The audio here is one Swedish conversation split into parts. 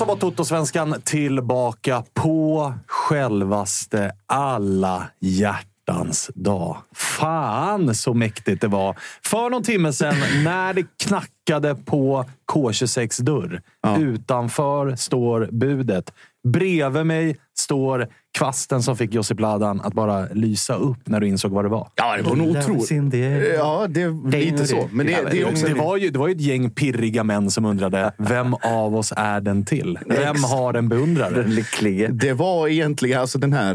Så var Toto-svenskan tillbaka på självaste alla hjärtans dag. Fan så mäktigt det var. För någon timme sedan när det knackade på K26 dörr. Utanför står budet. Bredvid mig står kvasten som fick Josip Ladan att bara lysa upp när du insåg vad det var. Ja, det var nog otroligt. Ja, det är lite så. Men det, det också... det, var ju, det var ju ett gäng pirriga män som undrade vem av oss är den till? Vem har en beundrare? lycklige. Det var egentligen alltså den här...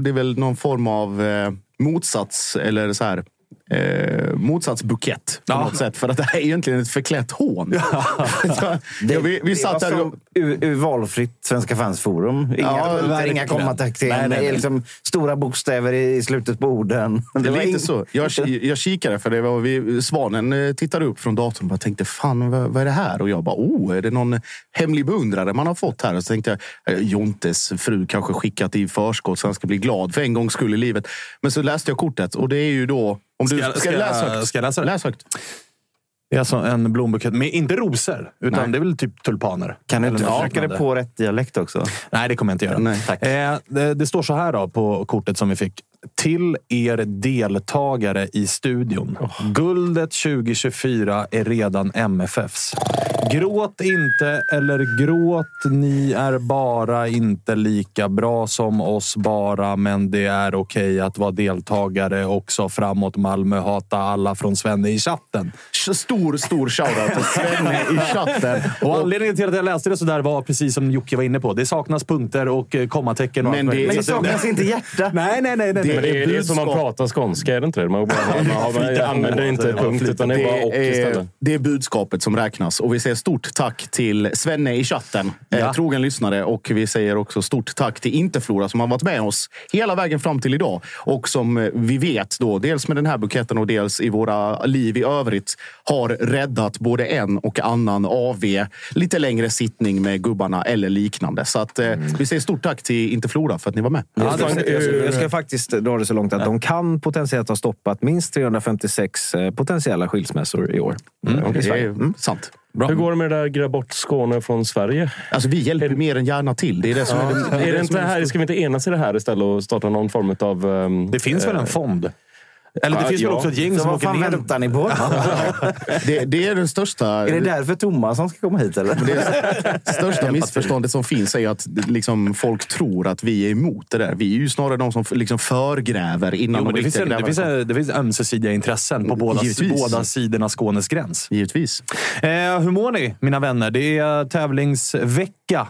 Det är väl någon form av eh, motsats eller så här. Eh, motsatsbukett på något sätt. För att det här är egentligen ett förklätt hån. ja, vi, vi satt där och... Ur, ur valfritt Svenska fansforum. Inga, Ja, inga kommatecken. Det Liksom stora bokstäver i, i slutet på orden. Det var är lite ing- så. Jag, jag kikade, för det var vi, Svanen eh, tittade upp från datorn och tänkte, fan vad, vad är det här? Och jag bara, oh, är det någon hemlig beundrare man har fått här? Och så tänkte jag, eh, Jontes fru kanske skickat i förskott så han ska bli glad för en gångs skull i livet. Men så läste jag kortet och det är ju då... Om Ska du, jag- ska, ska jag- läsa högt? ska jag läsa det? Läs högt. Det är alltså en blombukett med, inte rosor, utan Nej. det är väl typ tulpaner. Kan du inte försöka det på rätt dialekt också? Nej, det kommer jag inte göra. Nej, tack. Eh, det, det står så här då på kortet som vi fick. Till er deltagare i studion. Guldet 2024 är redan MFFs. Gråt inte eller gråt. Ni är bara inte lika bra som oss bara, men det är okej att vara deltagare också. Framåt Malmö. Hata alla från Svenne i chatten. Stor, stor shoutout till Svenne i chatten. Och anledningen till att jag läste det så där var precis som Jocke var inne på. Det saknas punkter och eh, kommatecken. Och Men det-. Men det saknas inte hjärta. Nej, nej, nej. nej. Det- Men det är, det är som man pratar skånska, är det inte det? Man, bara, man, har, man använder inte punkt, utan det är bara och istället. det är budskapet som räknas. Och vi säger stort tack till Svenne i chatten, Ja. eh, trogen lyssnare. Och vi säger också stort tack till Interflora som har varit med oss hela vägen fram till idag. Och som eh, vi vet, då, dels med den här buketten och dels i våra liv i övrigt, har räddat både en och annan AV, lite längre sittning med gubbarna eller liknande. Så att, eh, vi säger stort tack till Interflora för att ni var med. Hur- jag ska faktiskt dra det så långt att de kan potentiellt ha stoppat minst 356 eh, potentiella skilsmässor i år. Mm, I det Sverige. är mm, sant. Hur går det med det där grabba bort Skåne från Sverige? Alltså, vi hjälper mer än gärna till. Det är det som är, det, är det som inte är här, ska vi inte enas i det här istället och starta någon form av... Um, Det finns väl en fond? Eller det Ja, finns väl ja. också ett gäng Så som vad åker fan ner. väntar ni på? Det, det är den största... Är det därför Thomas som ska komma hit eller? Det största missförståndet som finns är att liksom, folk tror att vi är emot det där. Vi är ju snarare de som liksom förgräver innan Jo, de det, finns, riktiga det, finns, det finns ömsesidiga intressen på båda, båda sidorna Skånes gräns. Givetvis. Eh, hur mår ni, mina vänner? Det är tävlingsvecka.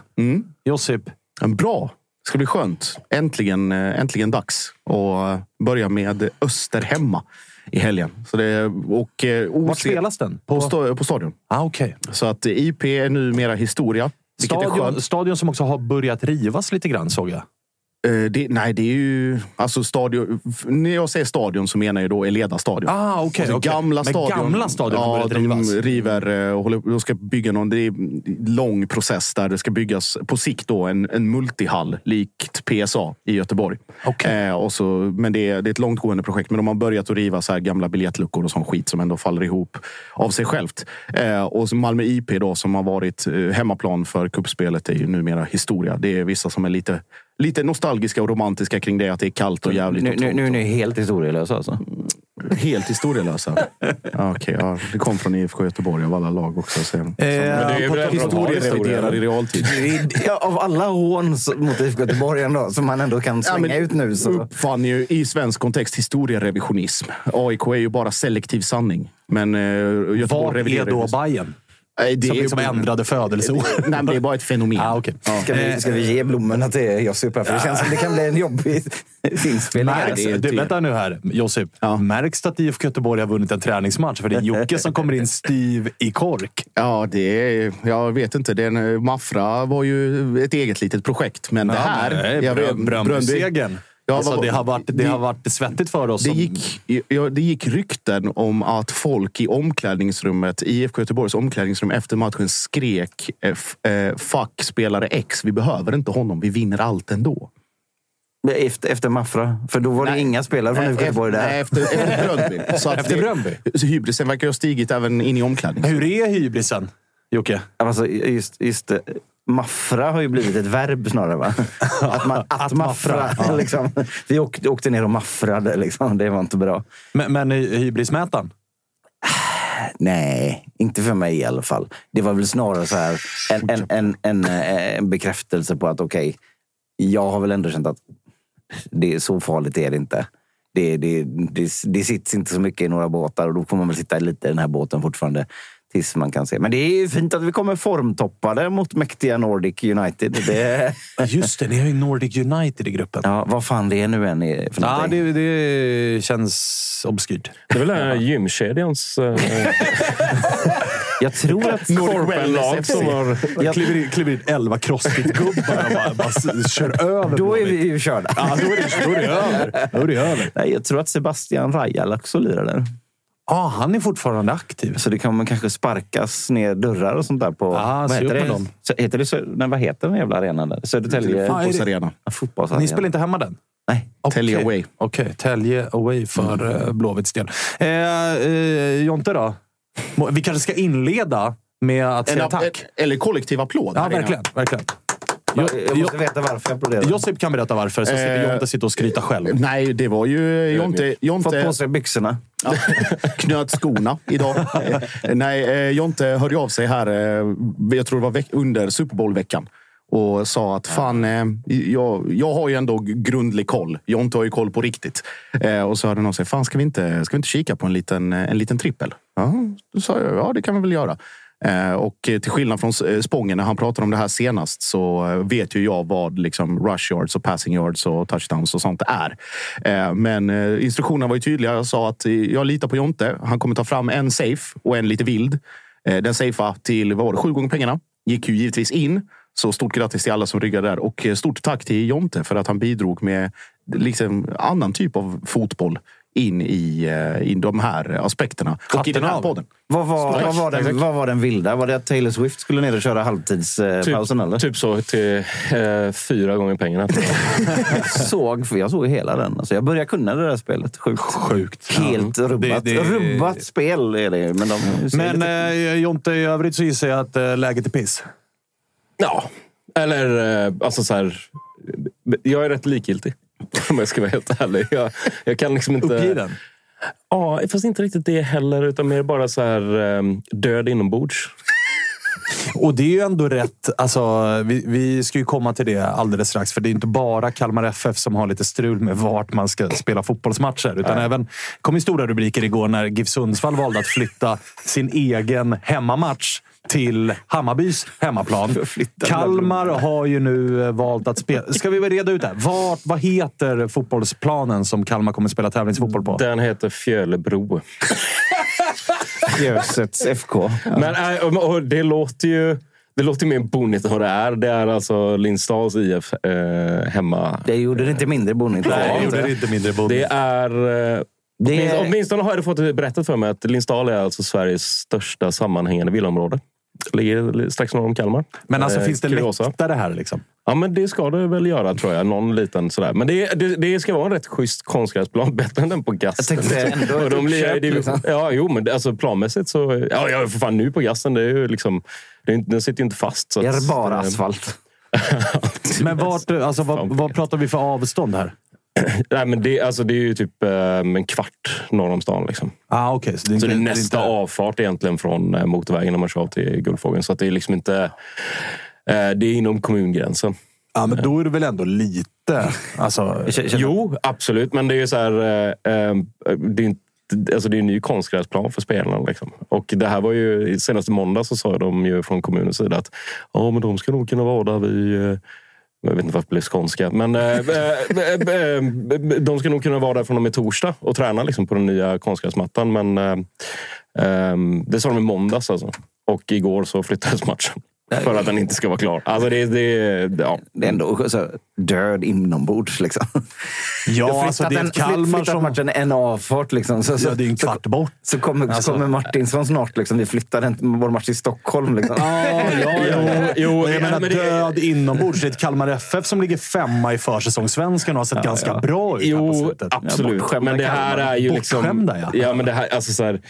Josip, Men Bra. Det ska bli skönt. Äntligen, eh, äntligen dags att börja med Öster hemma i helgen. Så det, och, eh, vart OC spelas den? På, sta- på stadion. Ah, okay. Så att IP är numera historia. Stadion, stadion som också har börjat rivas lite grann, såg jag. Eh, Det, nej, det är ju... Alltså stadion, när jag säger stadion så menar jag då Eleda stadion. Ah, okej. Alltså okej. Gamla Men stadion. gamla stadion ja, de river eh, och håller, de ska bygga någon... Det är en lång process där det ska byggas på sikt då en, en multihall likt PSA i Göteborg. Okej. Eh, och så, men det är, det är ett långtgående projekt. Men de har börjat att riva så här gamla biljettluckor och sån skit som ändå faller ihop av sig självt. Eh, och så Malmö IP då som har varit eh, hemmaplan för kuppspelet är ju numera historia. Det är vissa som är lite, lite nostalgiska och romantiska kring det. Att det är kallt och jävligt. Nu, och nu, nu är ni helt historielösa alltså. Helt historielösa. ja, okej, ja, det kom från IFK Göteborg av alla lag också. Så. Eh, bra Historiereviderar i realtid. Ja, av alla hån mot IFK Göteborg ändå, som man ändå kan slänga men ut nu. Så. Uppfann ju i svensk kontext historierevisionism. AIK är ju bara selektiv sanning. Men eh, Göteborg Vart är då Bayern? Nej, det Som är liksom ju- ändrade födelseår. Nej, men det är bara ett fenomen. Ah, okej. Ska vi, ska vi ge blommorna till Josip här? För det känns som det kan bli en jobbig inspelning. du, vänta nu här, Josip. Ja. Märks det att IFK Göteborg har vunnit en träningsmatch? För det är Jocke som kommer in styv i kork. Ja, det är, jag vet inte. Den, Maffra var ju ett eget litet projekt. Men det här... Nej, Ja, alltså, det, har varit, det, det- har varit svettigt för oss. Det som- gick, ja, det gick rykten om att folk i omklädningsrummet, i IFK Göteborgs omklädningsrum efter matchen skrek eh, eh, Fuck spelare X, vi behöver inte honom, vi vinner allt ändå. Efter, efter Maffra. För då var det Nej. inga spelare från IFK Göteborg Nej, där. efter, efter Bröndby. Så att Efter det- Bröndby? Så hybrisen verkar ha stigit även in i omklädningsrummet. Hur är hybrisen, Jocke? Alltså, just, just det. Maffra har ju blivit ett verb snarare. Va? Att, man, att, Att maffra. maffra. Liksom. Vi åkte, åkte ner och maffrade. Liksom. Det var inte bra. Men, men hy- hybrismätaren? Nej, inte för mig i alla fall. Det var väl snarare så här en, en, en, en, eh, en bekräftelse på att okej, jag har väl ändå känt att det är så farligt är det inte. Det, det, det, det sitter inte så mycket i några båtar och då får man väl sitta lite i den här båten fortfarande tills man kan se. Men det är ju fint att vi kommer formtoppade mot mäktiga Nordic United. Det, Just det, ni har ju Nordic United i gruppen. ja, vad fan det är nu än är för Ja, det, det känns obskyrt. Det är väl den här gymkedjans eh, Jag tror att korpenlag som har... Jag kliver in, kliver in elva crossfit-gubbar och bara, bara kör över. då är vi ju körda. Ja, då är det, då är det över. Då är det över. Nej, jag tror att Sebastian Rajal också lirar där. Ja, han är fortfarande aktiv. Så det kommer kanske sparkas ner dörrar och sånt där på... Ja, vad heter det? dem. Så, heter det nej, vad heter den jävla arenan där? Södertälje? Fotbollsarena. Ja, Fotbollsarena. Ni spelar inte hemma den? Nej. Tälje Okej. away. Okej, Tälje away för mm. Blåvitts del. Eh, eh, Jonte då? Vi kanske ska inleda med att säga En, tack. eller kollektiv applåd. Ja, inne. verkligen. Jag, jag måste veta varför jag applåderar. Josip kan berätta varför, så slipper Eh, Jonte sitta och skryta själv. Nej, det var ju Jonte, Fått Jonte på sig byxorna. knöt skorna idag. Nej, eh, Jonte hörde av sig här, eh, jag tror det var under Super Bowl-veckan. Och sa att fan, jag, jag har ju ändå grundlig koll. Jonte har ju koll på riktigt. Och så hörde någon sig, fan ska vi inte, ska vi inte kika på en liten, en liten trippel? Ja, då sa jag, ja det kan vi väl göra. Eh, och till skillnad från eh, Spången när han pratade om det här senast så eh, vet ju jag vad liksom rush yards och passing yards och touchdowns och sånt är. Men instruktionerna var ju tydliga. Jag sa att jag litar på Jonte. Han kommer ta fram en safe och en lite vild. Den safea till vad var det, sju gånger pengarna. Gick ju givetvis in. Så stort grattis till alla som ryggade där och stort tack till Jonte för att han bidrog med liksom annan typ av fotboll in i, eh, i de här aspekterna. Och i den här podden. Vad var, vad, var den, vad var den vilda? Var det att Taylor Swift skulle ner och köra halvtidspausen? eller? Typ så till eh, fyra gånger pengarna. såg, för jag såg hela den. Alltså jag började kunna det där spelet. Sjukt. Sjukt. Helt Ja. rubbat. Det- det- Rubbat spel är det Men, de Men lite- eh, Jonte, i övrigt så gissar jag att eh, läget är piss. Ja, eller eh, alltså så här. Jag är rätt likgiltig. Om jag ska vara helt ärlig. Jag, jag kan liksom inte... Uppgiven? Ja, fast inte riktigt det heller. Utan mer bara så här eh, död inombords. Och det är ju ändå rätt. Alltså, vi, vi ska ju komma till det alldeles strax. För det är inte bara Kalmar FF som har lite strul med vart man ska spela fotbollsmatcher. Utan även det kom ju stora rubriker igår när GIF Sundsvall valde att flytta sin egen hemmamatch till Hammarbys hemmaplan. Kalmar har ju nu eh, valt att spela... Ska vi väl reda ut det här? Vart, vad heter fotbollsplanen som Kalmar kommer spela tävlingsfotboll på? Den heter Fjölebro. Gösets FK. Men äh, och- det låter ju... Det låter mer bonnigt än vad det är. Det är alltså Lindsdals IF eh, hemma. Det gjorde det inte mindre bonnigt. Nej, det gjorde det inte mindre bonde. Det är... Eh, Det åtminstone, är- åtminstone har jag fått berättat för mig att Lindsdal är alltså Sveriges största sammanhängande villaområde. Ligger strax norr om Kalmar. Men alltså, Eh, finns det kuriosa. läktare här? Liksom? Ja, men det ska det väl göra tror jag. Någon liten sådär. Men det, det, det ska vara en rätt schysst konstgräsplan. Bättre än den på Gasten. Jag tänkte ändå ett de uppköp, liksom. Ja, jo, men alltså planmässigt så... Ja, ja, för fan nu på Gasten. Det är ju liksom... Det är, den sitter ju inte fast. Så Det är bara asfalt. Men vart, alltså, vad, vad pratar vi för avstånd här? Nej, men det, alltså, det är ju typ eh, en kvart norr om stan. Liksom. Ah, okay, så det är, Så det är nästa inte- avfart egentligen från eh, motorvägen när man kör av till Guldfågeln. Så att det är liksom inte... eh, Det är inom kommungränsen. Ja, men då är det väl ändå lite... Alltså, Jo, absolut. Men det är ju så här... Det är, inte, alltså det är en ny konstgräsplan för spelarna. Liksom. Och det här var ju... Senast i måndag så sa de ju från kommunens sida att ja, men de ska nog kunna vara där vid... Jag vet inte varför det blev skånska. Men eh, eh, eh, eh, de ska nog kunna vara där från och med torsdag och träna liksom, på den nya konstgräsmattan. Men eh, det sa de i måndags alltså. Och igår så flyttades matchen. För att den inte ska vara klar. Alltså det, det, ja. Det är ändå så, död inombords. Liksom. ja, alltså, det är en, Kalmar flyttat som... matchen en avfart. Liksom. Så, så, Ja, det är ju en kvart bort. så, kommer, Alltså- så kommer Martinsson snart. Liksom. Vi flyttar vår match till Stockholm. Liksom. Ja, ja, ja. Jo, Men jag ja, menar, men det- död inombords. Det är ett Kalmar FF som ligger femma i försäsongssvenskan och har sett ganska ja. bra ut Jo, absolut. bortskämda men det här Kalmar. är ju liksom... Bortskämda, ja. ja men det, här, alltså så här,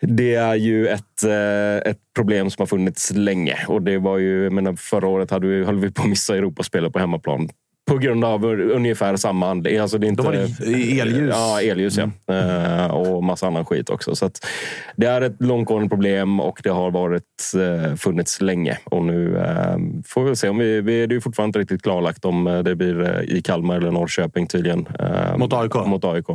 det är ju ett, eh, ett problem som har funnits länge. Och det var ju, menar, förra året hade vi, höll vi på att missa Europaspelet på hemmaplan. På grund av ungefär samma anledning. Alltså det är inte, Då var det elljus. Ja, elljus ja. Eh, och massa annan skit också. Så det är ett långtgående problem och det har varit, eh, funnits länge. Och nu eh, får vi se. om vi, vi, Det är fortfarande inte riktigt klarlagt om det blir i Kalmar eller Norrköping tydligen. Mot AIK? Mot AIK.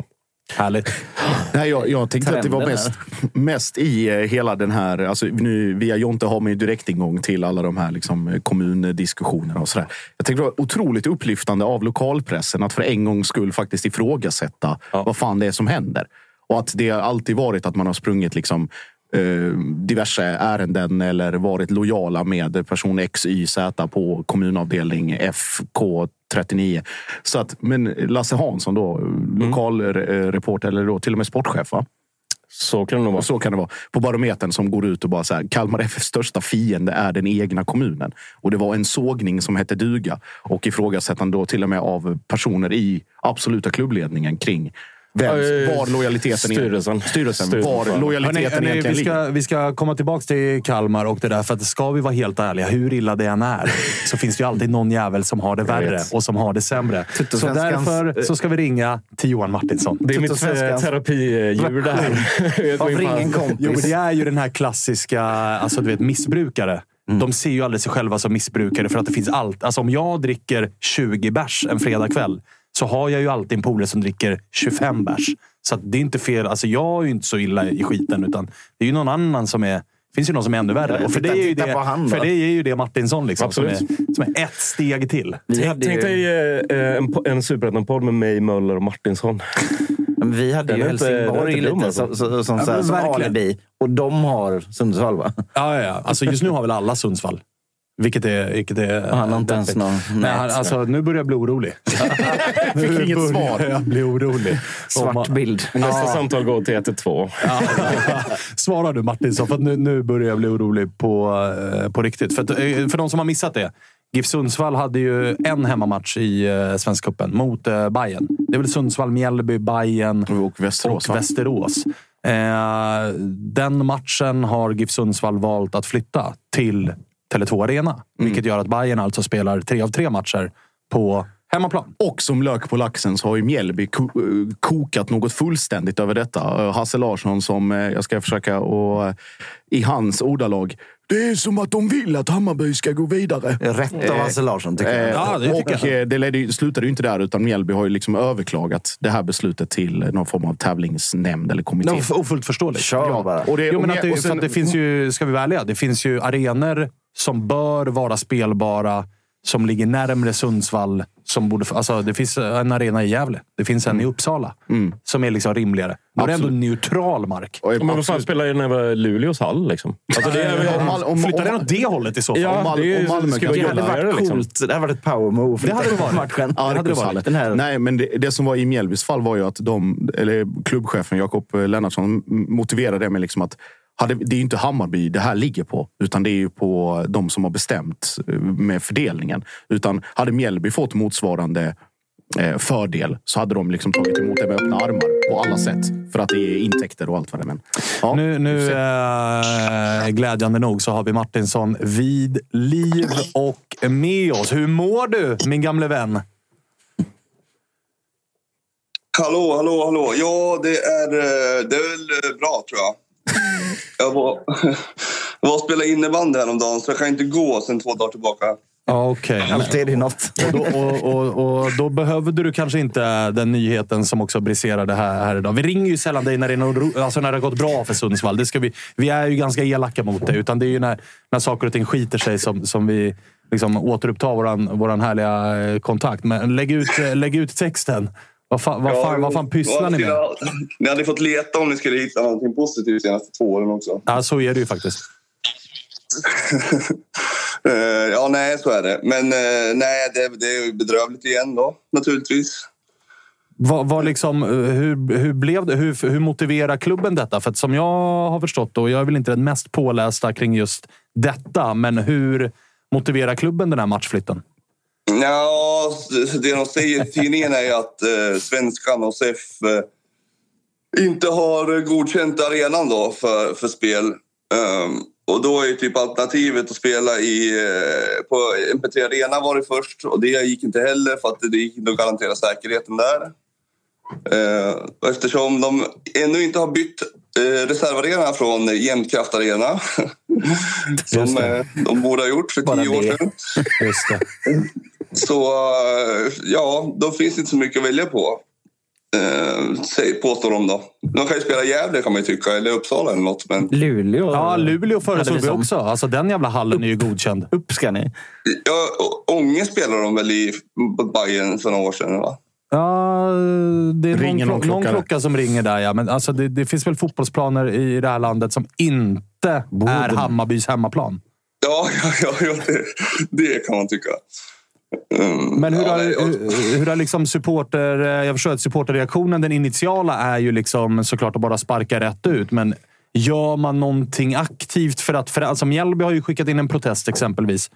Härligt. Nej, jag, jag tänkte att det var Trenden mest, mest i eh, hela den här... Alltså nu, via Jonte har man ju direktingång till alla de här liksom, eh, kommundiskussionerna och sådär. Jag tänkte det var otroligt upplyftande av lokalpressen att för en gångs skull faktiskt ifrågasätta Ja. vad fan det är som händer. Och att det har alltid varit att man har sprungit liksom eh, diverse ärenden eller varit lojala med person X, Y, Z på kommunavdelning FK 39. Så att, men Lasse Hansson då, lokalreporter eller då till och med sportchef va? Så kan det nog vara. Så kan det vara. På Barometern som går ut och bara så här, Kalmar FFs största fiende är den egna kommunen. Och det var en sågning som hette duga. Och ifrågasättande då till och med av personer i absoluta klubbledningen kring vem, Eh, var lojaliteten styrelsen. styrelsen Styrelsen var lojaliteten Hörrni, hörni, egentligen vi, ska, vi ska komma tillbaka till Kalmar och det där. För att ska vi vara helt ärliga, hur illa det än är, så finns det ju alltid någon jävel som har det värre och som har det sämre. Så därför så ska vi ringa till Johan Martinsson. Det är mitt eh, terapidjur det här. Varför ingen hans- kompis? Jo, men det är ju den här klassiska alltså, du vet, missbrukare. De ser ju aldrig sig själva som missbrukare för att det finns allt. Alltså, om jag dricker 20 bärs en fredagkväll så har jag ju alltid en polare som dricker 25 bärs. Så att det är inte fel. Alltså, jag är ju inte så illa i skiten, utan det är ju någon annan som är... Det finns ju någon som är ännu värre. Och för, det är ju det, han för det är ju det Martinsson liksom, som, är, som är ett steg till. Tänk, dig eh, en, en superettan-podd med mig, Möller och Martinsson. vi hade Den ju Helsingborg inte dum, lite alltså. som, som, som, Ja, så här, men som alibi. Och de har Sundsvall, va? Ja, ja, ja. Alltså, just nu har väl alla Sundsvall. Vilket är... Vilket är Han har inte ens någon Nej, han, alltså, nu börjar jag bli orolig. nu Fick inget börjar svar. jag bli orolig. Svart bild. Nästa samtal går till 112. Svara du Martinsson, för att nu, nu börjar jag bli orolig på, eh, på riktigt. För, att, eh, för de som har missat det. GIF Sundsvall hade ju en hemmamatch i eh, Svenska cupen mot Bayern. Det är väl Sundsvall, Mjällby, Bayern Och Västerås och? Västerås. Eh, den matchen har GIF Sundsvall valt att flytta till Tele2 Arena. Vilket gör att Bayern alltså spelar tre av tre matcher på Hemmaplan. Och som lök på laxen så har ju Mjällby ko eh, kokat något fullständigt över detta. Eh, Hasse Larsson som, eh, jag ska försöka och i hans ordalag. Det är som att de vill att Hammarby ska gå vidare. Rätt av Hasse Larsson tycker jag. Eh, Ja, det tycker och jag. eh, det ledde, ju- slutade ju inte där, utan Mjällby har ju liksom överklagat det här beslutet till någon form av tävlingsnämnd eller kommitté. No, fullt förståeligt. Kör bara. Och det, Jo, men att det, och sen- att det finns ju, ska vi vara ärliga, det finns ju arenor som bör vara spelbara, som ligger närmre Sundsvall. Som borde, alltså, det finns en arena i Gävle. Det finns en i Uppsala. Som är liksom rimligare. Då är det ändå neutral mark. och- Men vad fan spelar det när Luleås hall? Liksom? Alltså, det är, Om om- Flyttar den åt det hållet i så fall? Ja, det är- om Malmö vara Det hade varit liksom. coolt. Det hade varit ett power move. Det hade det varit. Matchen. Ja, det hade det varit. Arkushallen. Den här- Nej, men det, det som var i Mjällbys fall var ju att de, eller klubbchefen Jakob Lennartsson motiverade det med liksom att det är ju inte Hammarby det här ligger på, utan det är ju på de som har bestämt eh, med fördelningen. Utan hade Mjällby fått motsvarande eh, fördel så hade de liksom tagit emot det med öppna armar på alla sätt. För att det är intäkter och allt vad det är. Men, ja, Nu, nu eh, glädjande nog så har vi Martinsson vid liv och med oss. Hur mår du, min gamle vän? Hallå, hallå, hallå. Ja, det är, det är väl bra tror jag. Jag var, jag var och spelade innebandy häromdagen så jag kan inte gå sen två dagar tillbaka. Ja, Okej. Alltid är det något. Och då, och, och, och då behövde du kanske inte den nyheten som också briserade här, här idag. Vi ringer ju sällan dig när det, är alltså när det har gått bra för Sundsvall. Det ska vi, vi är ju ganska elaka mot det. Utan det är ju när, när saker och ting skiter sig som, som vi liksom återupptar våran, våran härliga eh, kontakt. Men lägg ut, eh, lägg ut texten. Vad fan, vad fan, vad fan pysslar ni med? Ni hade fått leta om ni skulle hitta någonting positivt de senaste två åren också. Ja, så är det ju faktiskt. Eh, ja, nej, så är det. Men eh, nej, det, det är ju bedrövligt igen då, naturligtvis. Vad, vad liksom, eh, hur, hur, blev det? Hur, hur motiverar klubben detta? För som jag har förstått, och jag är väl inte den mest pålästa kring just detta, men hur motiverar klubben den här matchflytten? Ja, det de säger i tidningen är att eh, svenskan och SEF eh, inte har godkänt arenan då för, för spel. Ehm, och då är ju typ alternativet att spela i, eh, på MP3 Arena var det först och det gick inte heller för att det gick inte att garantera säkerheten där. Eh, eftersom de ännu inte har bytt eh, reservarena från Jämtkraft Arena som eh, de borde ha gjort för tio år sedan. Så eh, ja, då finns det inte så mycket att välja på. Eh, påstår de då. De kan ju spela Gävle kan man ju tycka, eller Uppsala eller något. Men Luleå. Ja, Luleå föreslog vi som- också. Alltså, den jävla hallen är ju godkänd. Upp ska ni. ja, Ånge spelade de väl i Bayern för några år sedan? Va? Ja, det är någon, Ringer någon klo- någon klocka klocka som ringer där. Ja. Men alltså, det, det finns väl fotbollsplaner i det här landet som inte är Hammarbys hemmaplan. Ja, ja, ja, ja det, det kan man tycka. Mm, Men hur har, hur, har liksom supporter... Jag förstår att supporterreaktionen, den initiala, är ju liksom såklart att bara sparka rätt ut. Men gör man någonting aktivt för att... För, alltså Mjällby har ju skickat in en protest exempelvis.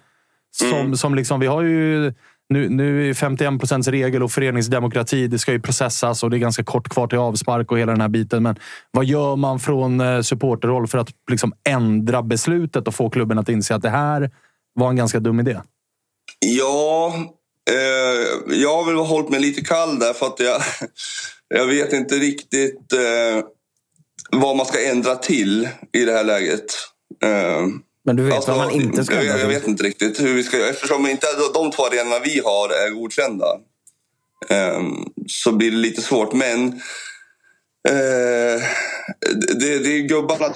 Som, som liksom, vi har ju... Nu, nu är 51 procents regel och föreningsdemokrati. Det ska ju processas och det är ganska kort kvar till avspark och hela den här biten. Men vad gör man från eh, supporterroll för att liksom ändra beslutet och få klubben att inse att det här var en ganska dum idé? Ja, eh, jag har väl hållit mig lite kall där för att jag, jag vet inte riktigt eh, vad man ska ändra till i det här läget. Eh, Men du vet alltså, vad man inte ska jag, ändra jag till. vet inte riktigt hur vi ska göra. Eftersom inte de två arenorna vi har är godkända eh, så blir det lite svårt. Men eh, det, det är gubbarna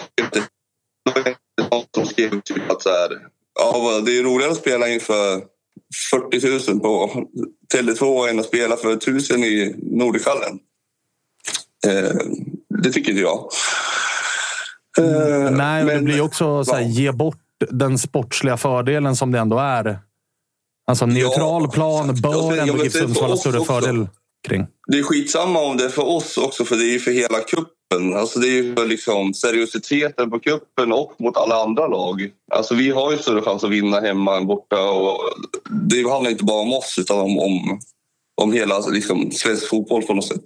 som skrev typ att så här, ja, det är roligare att spela inför 40 000 på Tele2 än att spela för 1000 i Nordikallen. Eh, det tycker inte jag. Eh, Nej, och det men- blir också så här, ja. ge bort den sportsliga fördelen som det ändå är. Alltså neutral Ja, plan bör men- ändå men GIF för Sundsvall ha större också. fördel kring. Det är skitsamma om det är för oss också, för det är ju för hela kuppen. Alltså det är ju för liksom seriositeten på kuppen och mot alla andra lag. Alltså vi har ju större chans att vinna hemma än borta. Och det handlar inte bara om oss, utan om, om, om hela liksom, svensk fotboll på något sätt.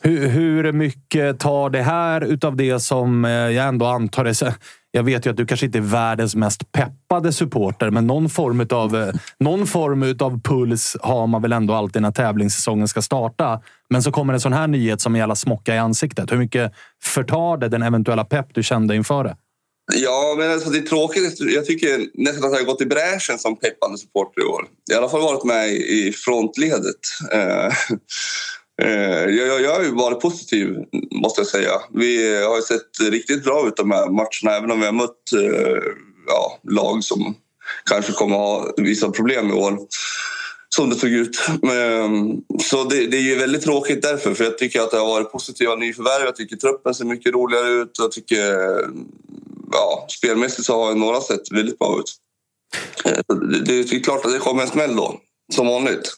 Hur, hur mycket tar det här utav det som eh, jag ändå antar är jag vet ju att du kanske inte är världens mest peppade supporter, men någon form av, eh, någon form utav puls har man väl ändå alltid när tävlingssäsongen ska starta. Men så kommer en sån här nyhet som en jävla smocka i ansiktet. Hur mycket förtar det den eventuella pepp du kände inför det? Ja, men alltså det är tråkigt. Jag tycker nästan att jag har gått i bräschen som peppande supporter i år. Jag har i alla fall varit med i frontledet. Eh, Eh, jag, jag har ju varit positiv, måste jag säga. Vi har ju sett riktigt bra ut de här matcherna, även om vi har mött eh, ja, lag som kanske kommer ha vissa problem i år som det såg ut. Ehm, så det, det, är ju väldigt tråkigt därför, för jag tycker att det har varit positiva nyförvärv. Jag tycker truppen ser mycket roligare ut. Jag tycker, ja, spelmässigt så har några sett väldigt bra ut. Eh, det, det är klart att det kommer en smäll då, som vanligt.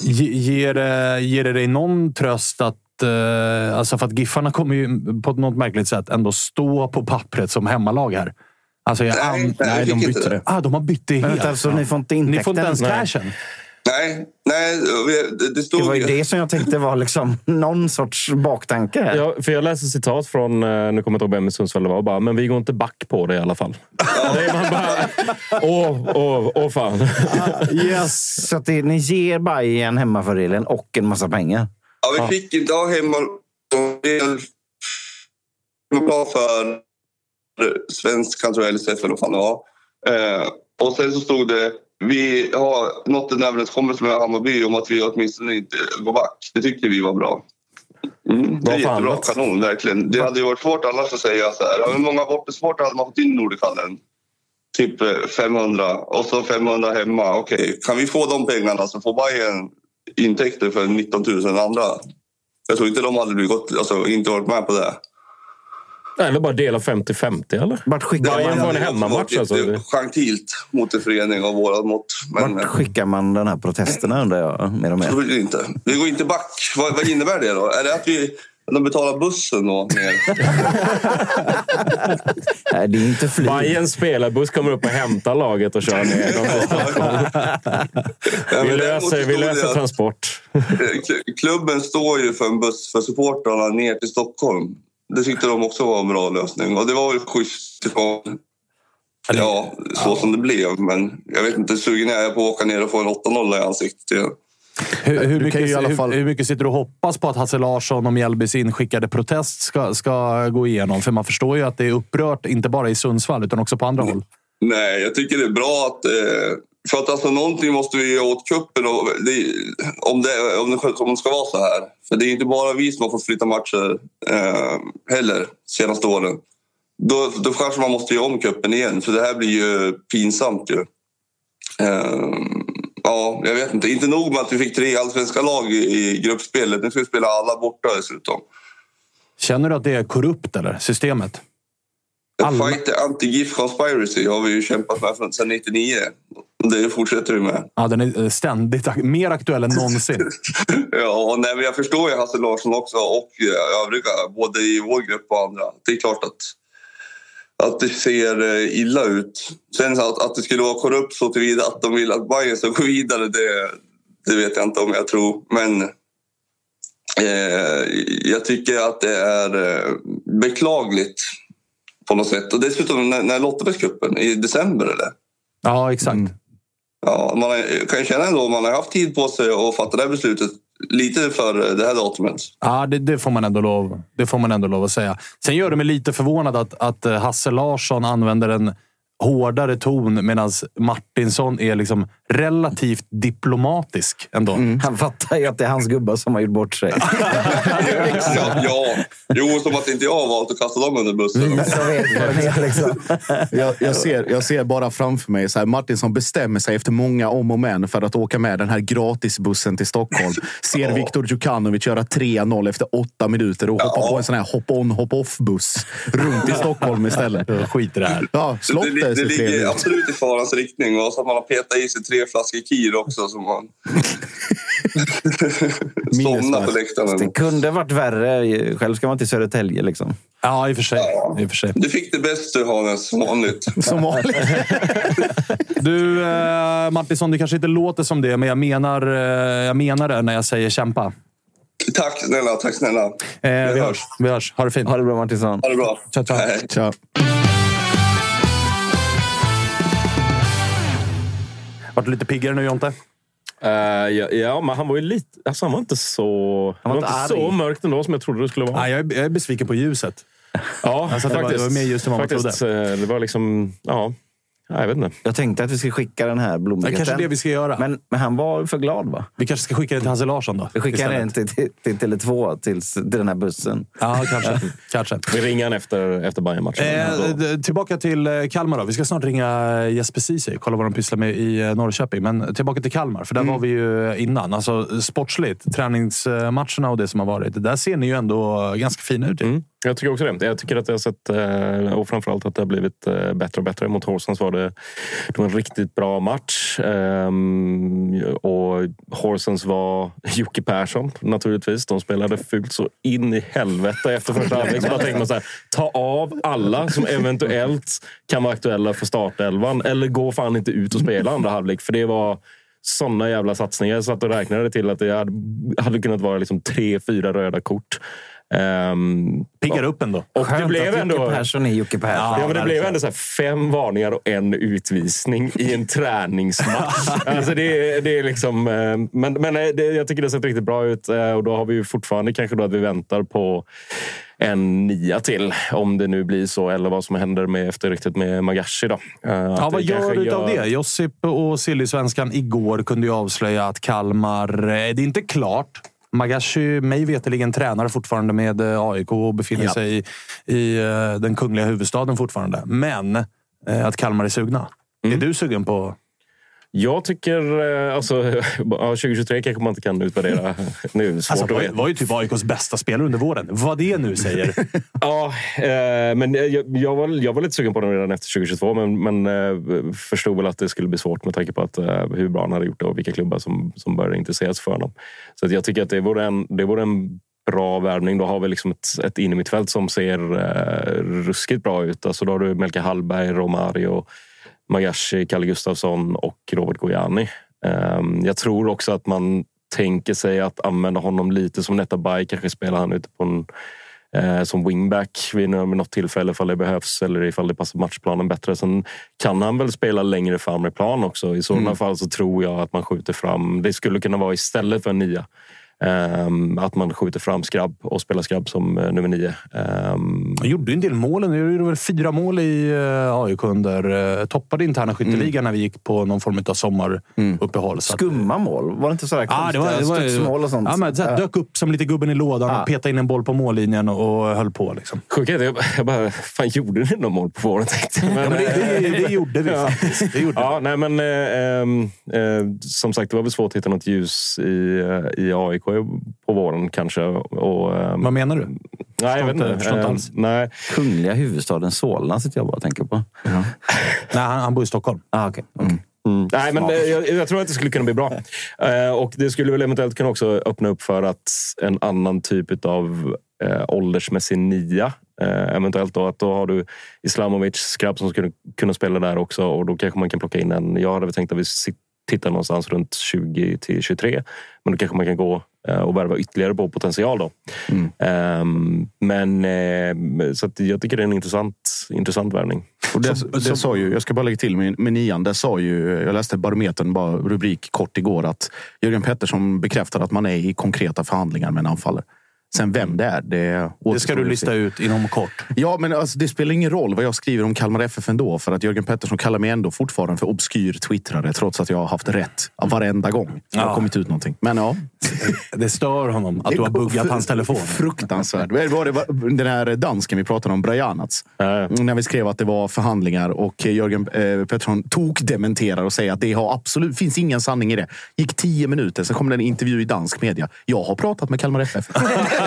Ger, ger det dig någon tröst att Alltså för att Giffarna kommer ju på något märkligt sätt ändå stå på pappret som hemmalag här. Alltså jag nej, nej, nej, de bytte det. Ah, de har bytt det helt. alltså, ni får inte intäkten? Ni får inte ens cashen? Nej, nej det, stod... Det var ju det som jag tänkte var liksom någon sorts baktanke. Här. Ja, för jag läste citat från, eh, nu kommer jag inte ihåg vem i Sundsvall det var, bara, men vi går inte back på det i alla fall. det är man bara, åh, åh, åh fan. yes. Så att det, ni ger Bajen hemmafördelen och en massa pengar? Ja, vi fick inte ha hemma... bra för svenskan, tror jag, eller eller vad fan det var. Eh, och sen så stod det vi har nått en överenskommelse med Hammarby om att vi åtminstone inte går back. Det tyckte vi var bra. Mm, det är jättebra, kanon verkligen. Det hade ju varit svårt annars att säga så här. Hur många bortasporter hade man fått in i Nordikallen? Typ 500 och så 500 hemma. Okej, okay. kan vi få de pengarna så får Bayern intäkter för 19 000 andra. Jag tror inte de hade blivit, alltså, inte varit med på det. Eller bara dela 50-50 eller? Vart skickar Bayern man... en hemmamatch alltså? Gentilt mot en förening av våra mått. Men... Vart skickar man den här protesterna undrar jag? Mer och mer. Jag inte. Vi går inte back. Vad, vad innebär det då? Är det att vi de betalar bussen då? Nej, det är inte flyg. Bayerns spelarbuss kommer upp och hämtar laget och kör ner dem till Stockholm. vi löser, vi löser transport. Klubben står ju för en buss för supportrarna ner till Stockholm. Det tyckte de också var en bra lösning. Och det var väl schysst ifrån Ja, så som det blev. Men jag vet inte, sugen är jag på att åka ner och få en 8-0 i ansiktet igen. Hur, hur, mycket, i alla fall... hur, hur, mycket sitter du och hoppas på att Hasse Larsson och Mjällbys inskickade protest ska, ska gå igenom? För man förstår ju att det är upprört, inte bara i Sundsvall, utan också på andra håll. Nej, jag tycker det är bra att... Eh, för att alltså, någonting måste vi göra åt kuppen och det, om, det, om, det, om det ska vara så här. För det är inte bara vi som har fått flytta matcher eh, heller senaste åren. Då, då kanske man måste göra om kuppen igen, för det här blir ju pinsamt. Ju. Eh, ja, jag vet inte. Inte nog med att vi fick tre allsvenska lag i gruppspelet. Nu ska vi spela alla borta dessutom. Känner du att det är korrupt, eller? Systemet? Alla... Fight anti-GIF conspiracy har vi ju kämpat med sedan 99. Det fortsätter vi med. Ja, den är ständigt mer aktuell än någonsin. ja, nej, men jag förstår ju Hasse Larsson också och övriga, både i vår grupp och andra. Det är klart att att det ser eh, illa ut. Sen att, att det skulle vara korrupt så tillvida att de vill att Bayern ska gå vidare, det, det vet jag inte om jag tror. Men eh, jag tycker att det är eh, beklagligt på något sätt. Och dessutom när, när Lottobergscupen i december eller? Ja, exakt. Mm. Ja, man kan ju känna ändå man har haft tid på sig att fatta det här beslutet lite för det här datumet. Ja, det, det, får man ändå lov, det får man ändå lov att säga. Sen gör det mig lite förvånad att, att Hasse Larsson använder en hårdare ton medan Martinsson är liksom relativt diplomatisk ändå. Mm. Han fattar ju att det är hans gubbar som har gjort bort sig. ja, Jo, som att inte jag har valt att kasta dem under bussen. Mm. liksom. jag, jag, ser, jag ser bara framför mig så här, Martinsson bestämmer sig efter många om och men för att åka med den här gratisbussen till Stockholm. Ser ja. Viktor Djukanovic göra 3-0 efter åtta minuter och hoppa ja. på en sån här hop-on, hop-off-buss runt i Stockholm istället. Skit i det här. Ja, slottet det, det ligger absolut i farans riktning. Och så att man har petat i sig tre flaskor Kir också. Som man somnar på läktaren. Det kunde varit värre. Själv ska man till Södertälje. Liksom. Ja, i och för sig. Ja. I och för sig. Du fick det bäst du, Hannes. Som vanligt. som vanligt. du, eh, Martinsson, det kanske inte låter som det, men jag menar, eh, jag menar det när jag säger kämpa. Tack snälla, tack snälla. Eh, vi, hörs. vi hörs. Ha det fint. Ha det bra Martinsson. Ha det bra. Ciao, ciao. Hej. ciao. Vart du lite piggare nu Jonte? Eh, ja, ja, men han var ju lite... Alltså, han var inte så... Han var, inte inte så mörkt ändå som jag trodde det skulle vara. Nej, jag, är, jag är besviken på ljuset. Ja, Alltså, det var- det var mer just än vad man faktiskt, eh, Det var liksom... Ja, jag vet inte. Jag tänkte att vi skulle skicka den här Det är blombuketten. kanske det vi ska göra. Men, men han var för glad va? Vi kanske ska skicka den till Hasse Larsson då? Vi skickar istället. den till, till, till Tele2 till, till den här bussen. Ja, kanske. kanske. Vi ringer han efter, efter Bayern-matchen. Eh, tillbaka till eh, Kalmar då. Vi ska snart ringa Jesper Ceesay kolla vad de pysslar med i eh, Norrköping. Men tillbaka till Kalmar, för där var vi ju innan. Alltså sportsligt, träningsmatcherna och det som har varit. Där ser ni ju ändå ganska fina ut. Mm, jag tycker också det. Jag tycker att jag har sett, eh, och framförallt att det har blivit eh, bättre och bättre. Mot Horsens var det, det var en riktigt bra match. Ehm, och Horsens var Jocke Persson naturligtvis. De spelade fult så in i helvete efter första halvlek. Så bara tänkte man så här, ta av alla som eventuellt kan vara aktuella för startelvan. Eller gå fan inte ut och spela andra halvlek. För det var såna jävla satsningar. Jag satt och räknade till att det hade, hade kunnat vara liksom tre, fyra röda kort. Ehm, Piggar upp ändå. och det Skönt blev att ändå... Jocke Persson är Jocke Persson. Ja, men det blev verkligen. ändå så fem varningar och en utvisning i en träningsmatch. alltså det, det är liksom, eh, men men eh, det, jag tycker det har sett riktigt bra ut eh, och då har vi ju fortfarande kanske då att vi väntar på en nia till. Om det nu blir så eller vad som händer med efter riktigt med Magashi. Då. Ja, vad det gör du av det? Josip och Silly-svenskan igår kunde ju avslöja att Kalmar... Det är inte klart. Magashi, mig veterligen, tränar fortfarande med eh, AIK och befinner Ja. sig i, i eh, den kungliga huvudstaden fortfarande. Men eh, att Kalmar är sugna. Är du sugen på... Jag tycker... eh, Alltså, ja, 2023 kanske man inte kan utvärdera nu. Svårt Alltså, var, var ju typ AIKs bästa spelare under våren. Vad det nu säger. Ja, eh, men jag, jag, var, jag var lite sugen på den redan efter 2022 men, men eh, förstod väl att det skulle bli svårt med tanke på att, hur bra han hade gjort det och vilka klubbar som, som började intressera sig för honom. Så jag tycker att det vore en, det vore en bra värvning. Då har vi liksom ett, ett innermittfält som ser eh, ruskigt bra ut. Alltså då har du Melke Hallberg, Romario, Magashi, Kalle Gustafsson och Robert Gojani. Eh, jag tror också att man tänker sig att använda honom lite som Netta Bay. Kanske spelar han ute på en eh, som wingback vid nå- vid något tillfälle ifall det behövs eller ifall det passar matchplanen bättre. Sen kan han väl spela längre fram i plan också. I sådana fall så tror jag att man skjuter fram. Det skulle kunna vara istället för en nia. Ehm, att man skjuter fram Skrabb och spelar Skrabb som eh, nummer nio. Ehm, Han gjorde ju en del mål. Han gjorde väl fyra mål i eh, AIK under... eh, Toppade interna skytteligan när vi gick på någon form av sommaruppehåll. Så att- Skumma mål? Var det inte sådär Ja, det var, det var, studsmål och sånt? Ja, men, så här, dök upp som lite gubben i lådan Ja. och petade in en boll på mållinjen och, och höll på. Liksom. Sjuka jag, jag bara, fan gjorde ni några mål på våren? Men, Ja, men det, det, det gjorde vi faktiskt. Det gjorde Ja, nej, men eh, som sagt, det var väl svårt att hitta något ljus i, i AIK på våren kanske. Och, ehm. Vad menar du? nej, jag vet inte- förstår inte Ehm, alls. nej, Kungliga huvudstaden Solna sitter jag bara och tänker på. Nej, han, han bor i Stockholm. Ah, okay. okay. Mm. Nej, men jag, jag tror att det skulle kunna bli bra. Eh, och det skulle väl eventuellt kunna också öppna upp för att en annan typ av eh, åldersmässig nia. Eh, eventuellt då att då har du Islamovic, Skrabb som skulle kunna spela där också och då kanske man kan plocka in en. Jag hade väl tänkt att vi tittar någonstans runt 20 till 23. Men då kanske man kan gå och värva ytterligare på potential då. Ehm, men eh, så att jag tycker det är en intressant, intressant värvning. Och det, det sa ju, jag ska bara lägga till med, med nian. Det sa ju, jag läste Barometern, bara rubrik kort igår, att Jörgen Pettersson bekräftar att man är i konkreta förhandlingar med en anfallare. Sen vem det är, det Det ska du lista ut inom kort. Ja, men alltså, det spelar ingen roll vad jag skriver om Kalmar FF ändå. För att Jörgen Pettersson kallar mig ändå fortfarande för obskyr twittrare. Trots att jag har haft rätt varenda gång det har Ja. kommit ut någonting. Men ja. Det stör honom att du har buggat hans telefon. Fruktansvärt. Var det den här dansken vi pratade om, Brajanac. När vi skrev att det var förhandlingar och Jörgen eh, Pettersson tok-dementerar och säger att det har absolut finns ingen sanning i det. Gick tio minuter, sen kom det en intervju i dansk media. Jag har pratat med Kalmar FF.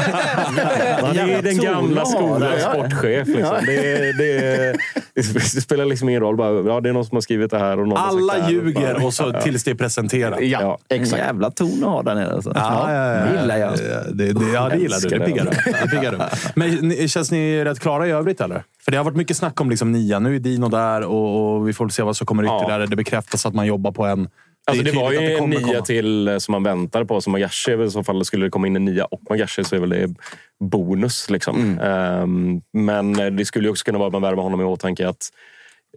Han är den gamla Ja, skolans ja. sportchef. Liksom. Det, det, det spelar liksom ingen roll. Bara, ja, det är någon som har skrivit det här. Och någon har Alla här. ljuger och så tills det är presenterat. Ja, Ja. En exakt. jävla ton att ha där nere. Alltså. Ja, ja, ja, Det gillar jag. Det, det, ja, det gillar du. Det piggar upp. Det piggar upp. Men känns ni rätt klara i övrigt, eller? För det har varit mycket snack om liksom nian. Nu är Dino där och, och vi får se vad som kommer Ja. ytterligare. Det bekräftas att man jobbar på en. Alltså, det, är var ju kommer nia komma. till eh, som man väntar på. Som Magashi i så fall skulle det komma in en nia och Magashi så är väl det bonus. Liksom. Mm. Ehm, men eh, det skulle ju också kunna vara att man värvar honom i åtanke att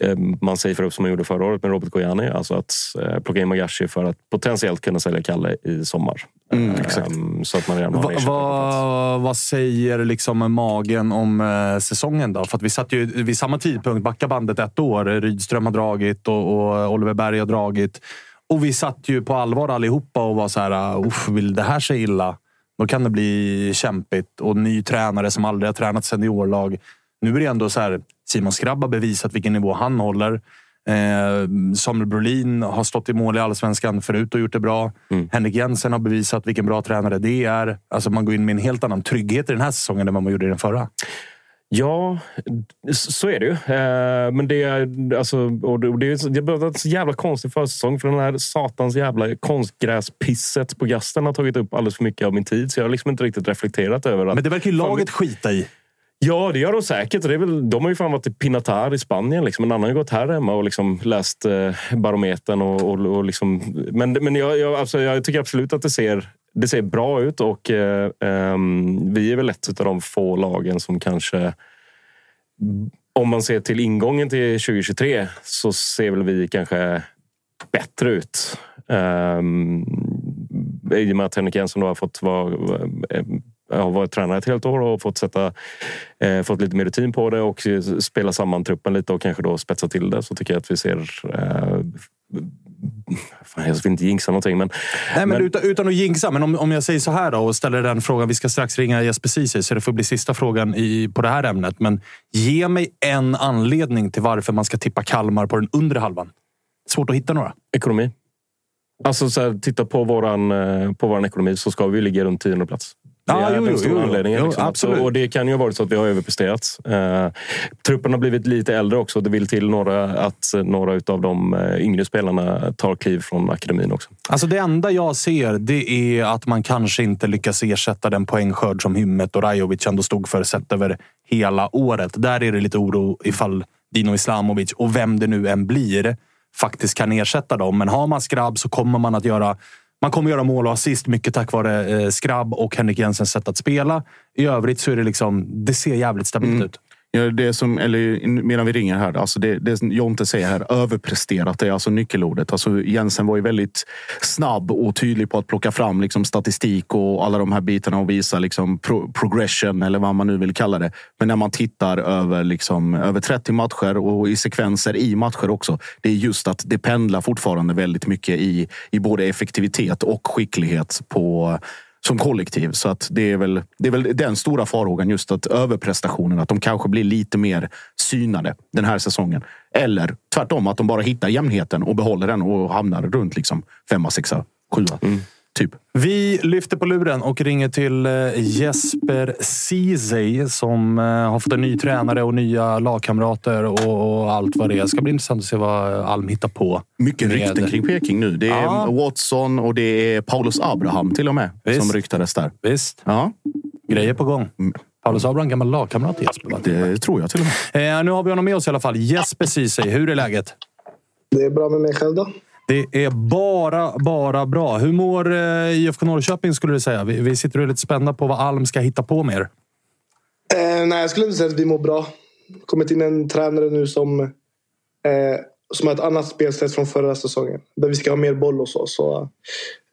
eh, man säger för upp som man gjorde förra året med Robert Gojani. Alltså att eh, plocka in Magashi för att potentiellt kunna sälja Kalle i sommar. Mm, exakt. Så att man redan Va, plats. vad, säger liksom magen om eh, säsongen då? För vi satt ju vid samma tidpunkt, backa bandet ett år. Rydström har dragit och, och Oliver Berg har dragit. Och vi satt ju på allvar allihopa och var så här, Uff, vill det här sig illa? Då kan det bli kämpigt. Och ny tränare som aldrig har tränat seniorlag. Nu är det ändå så här, Simon Skrabb har bevisat vilken nivå han håller. Eh, Samuel Brolin har stått i mål i allsvenskan förut och gjort det bra. Henrik Jensen har bevisat vilken bra tränare det är. Alltså man går in med en helt annan trygghet i den här säsongen än vad man gjorde i den förra. Ja, så är det ju. Eh, Men det är, alltså, och det, är det varit en så jävla konstig försäsong. För den här satans jävla konstgräspisset på gasten har tagit upp alldeles för mycket av min tid. Så jag har liksom inte riktigt reflekterat över att... Men det verkar ju laget skita i. Ja, det gör de säkert. Det är väl, de har ju fan varit i Pinatar i Spanien. Liksom. En annan har ju gått här hemma och liksom läst eh, Barometern. Och, och, och liksom, men men jag, jag, alltså, jag tycker absolut att det ser, det ser bra ut. Och eh, eh, Vi är väl ett av de få lagen som kanske... Om man ser till ingången till 2023 så ser väl vi kanske bättre ut. Um, I och med att Henrik Jensen då har fått vara eh, har varit tränare ett helt år och fått, sätta, eh, fått lite mer rutin på det och spela samman truppen lite och kanske då spetsa till det så tycker jag att vi ser... Eh, fan, jag vill inte jinxa någonting men... Nej, men, Men- Utan, utan att jinxa, men om, om jag säger så här då och ställer den frågan. Vi ska strax ringa Jesper Ceesay, så det får bli sista frågan i, på det här ämnet. Men ge mig en anledning till varför man ska tippa Kalmar på den undre halvan. Svårt att hitta några. Ekonomi. Alltså så här, titta på våran, eh, på våran ekonomi så ska vi ligga runt tionde plats. Det Ja, är jo, den stora jo, jo. anledningen. Jo, liksom. absolut. Och det kan ju ha varit så att vi har överpresterat. Eh, truppen har blivit lite äldre också. Det vill till några, att några av de eh, yngre spelarna tar kliv från akademin också. Alltså det enda jag ser det är att man kanske inte lyckas ersätta den poängskörd som Hymmet och Rajovic ändå stod för sett över hela året. Där är det lite oro ifall Dino Islamovic och vem det nu än blir faktiskt kan ersätta dem. Men har man Skrabb så kommer man att göra man kommer göra mål och assist mycket tack vare eh, Skrabb och Henrik Jensens sätt att spela. I övrigt så är det liksom, det ser jävligt stabilt ut. Ja, det som, eller medan vi ringer här, alltså det, det Jonte säger här, överpresterat, det är alltså nyckelordet. Alltså Jensen var ju väldigt snabb och tydlig på att plocka fram liksom statistik och alla de här bitarna och visa liksom pro, progression eller vad man nu vill kalla det. Men när man tittar över, liksom, över 30 matcher och i sekvenser i matcher också. Det är just att det pendlar fortfarande väldigt mycket i, i både effektivitet och skicklighet på som kollektiv. Så att det, är väl, det är väl den stora farhågan, just att överprestationen, att de kanske blir lite mer synade den här säsongen. Eller tvärtom, att de bara hittar jämnheten och behåller den och hamnar runt liksom femma, sexa, sjua. Mm. Typ. Vi lyfter på luren och ringer till eh, Jesper Ceesay som eh, har fått en ny tränare och nya lagkamrater och, och allt vad det är. Det ska bli intressant att se vad Alm hittar på. Mycket med- rykten kring Peking nu. Det är Ja. Watson och det är Paulus Abraham till och med Visst. som ryktades där. Visst, Ja, grejer på gång. Paulus Abraham, gammal lagkamrat till Jesper. det tror jag till och med. Eh, nu har vi honom med oss i alla fall. Jesper Ceesay, hur är läget? Det är bra med mig själv då. Det är bara, bara bra. Hur mår eh, IFK Norrköping skulle du säga? Vi, vi sitter och är lite spända på vad Alm ska hitta på mer. Eh, nej, jag skulle inte säga att vi mår bra. kommit in en tränare nu som, eh, som har ett annat spelsätt från förra säsongen. Där vi ska ha mer boll och så. Så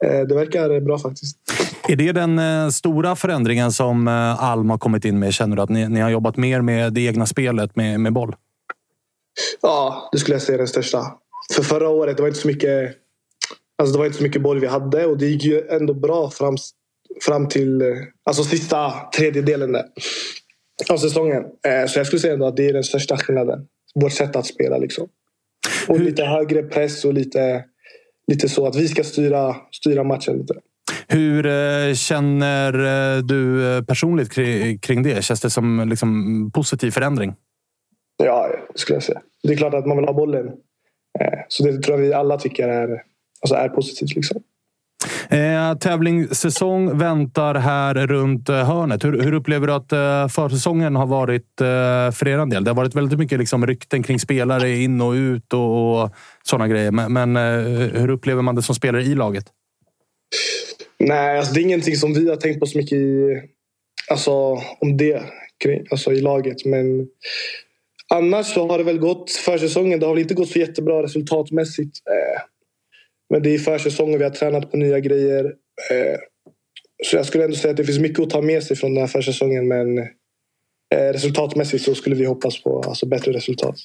eh, det verkar bra faktiskt. Är det den eh, stora förändringen som eh, Alm har kommit in med? Känner du att ni, ni har jobbat mer med det egna spelet med, med boll? Ja, det skulle jag säga är den största. För förra året det var inte så mycket Alltså det var inte så mycket boll vi hade och det gick ju ändå bra fram, fram till alltså sista tredjedelen där, av säsongen. Eh, Så jag skulle säga ändå att det är den största skillnaden. Vårt sätt att spela. Liksom. Och lite högre press och lite, lite så att vi ska styra, styra matchen lite. Hur eh, känner eh, du personligt kring, kring det? Känns det som liksom, positiv förändring? Ja, skulle jag säga. Det är klart att man vill ha bollen. Eh, Så det tror jag vi alla tycker är, alltså är positivt. Liksom. Eh, tävlingssäsong väntar här runt eh, hörnet. Hur, hur upplever du att eh, försäsongen har varit eh, för er del? Det har varit väldigt mycket liksom, rykten kring spelare in och ut och, och sådana grejer. Men, men eh, hur upplever man det som spelare i laget? Nej, alltså det är ingenting som vi har tänkt på så mycket i, alltså, om det kring- alltså i laget. Men Annars så har det väl gått försäsongen. Det har väl inte gått så jättebra resultatmässigt. Eh. Men det är försäsongen. Vi har tränat på nya grejer. Eh. Så jag skulle ändå säga att det finns mycket att ta med sig från den här försäsongen. Men eh, resultatmässigt så skulle vi hoppas på alltså, bättre resultat.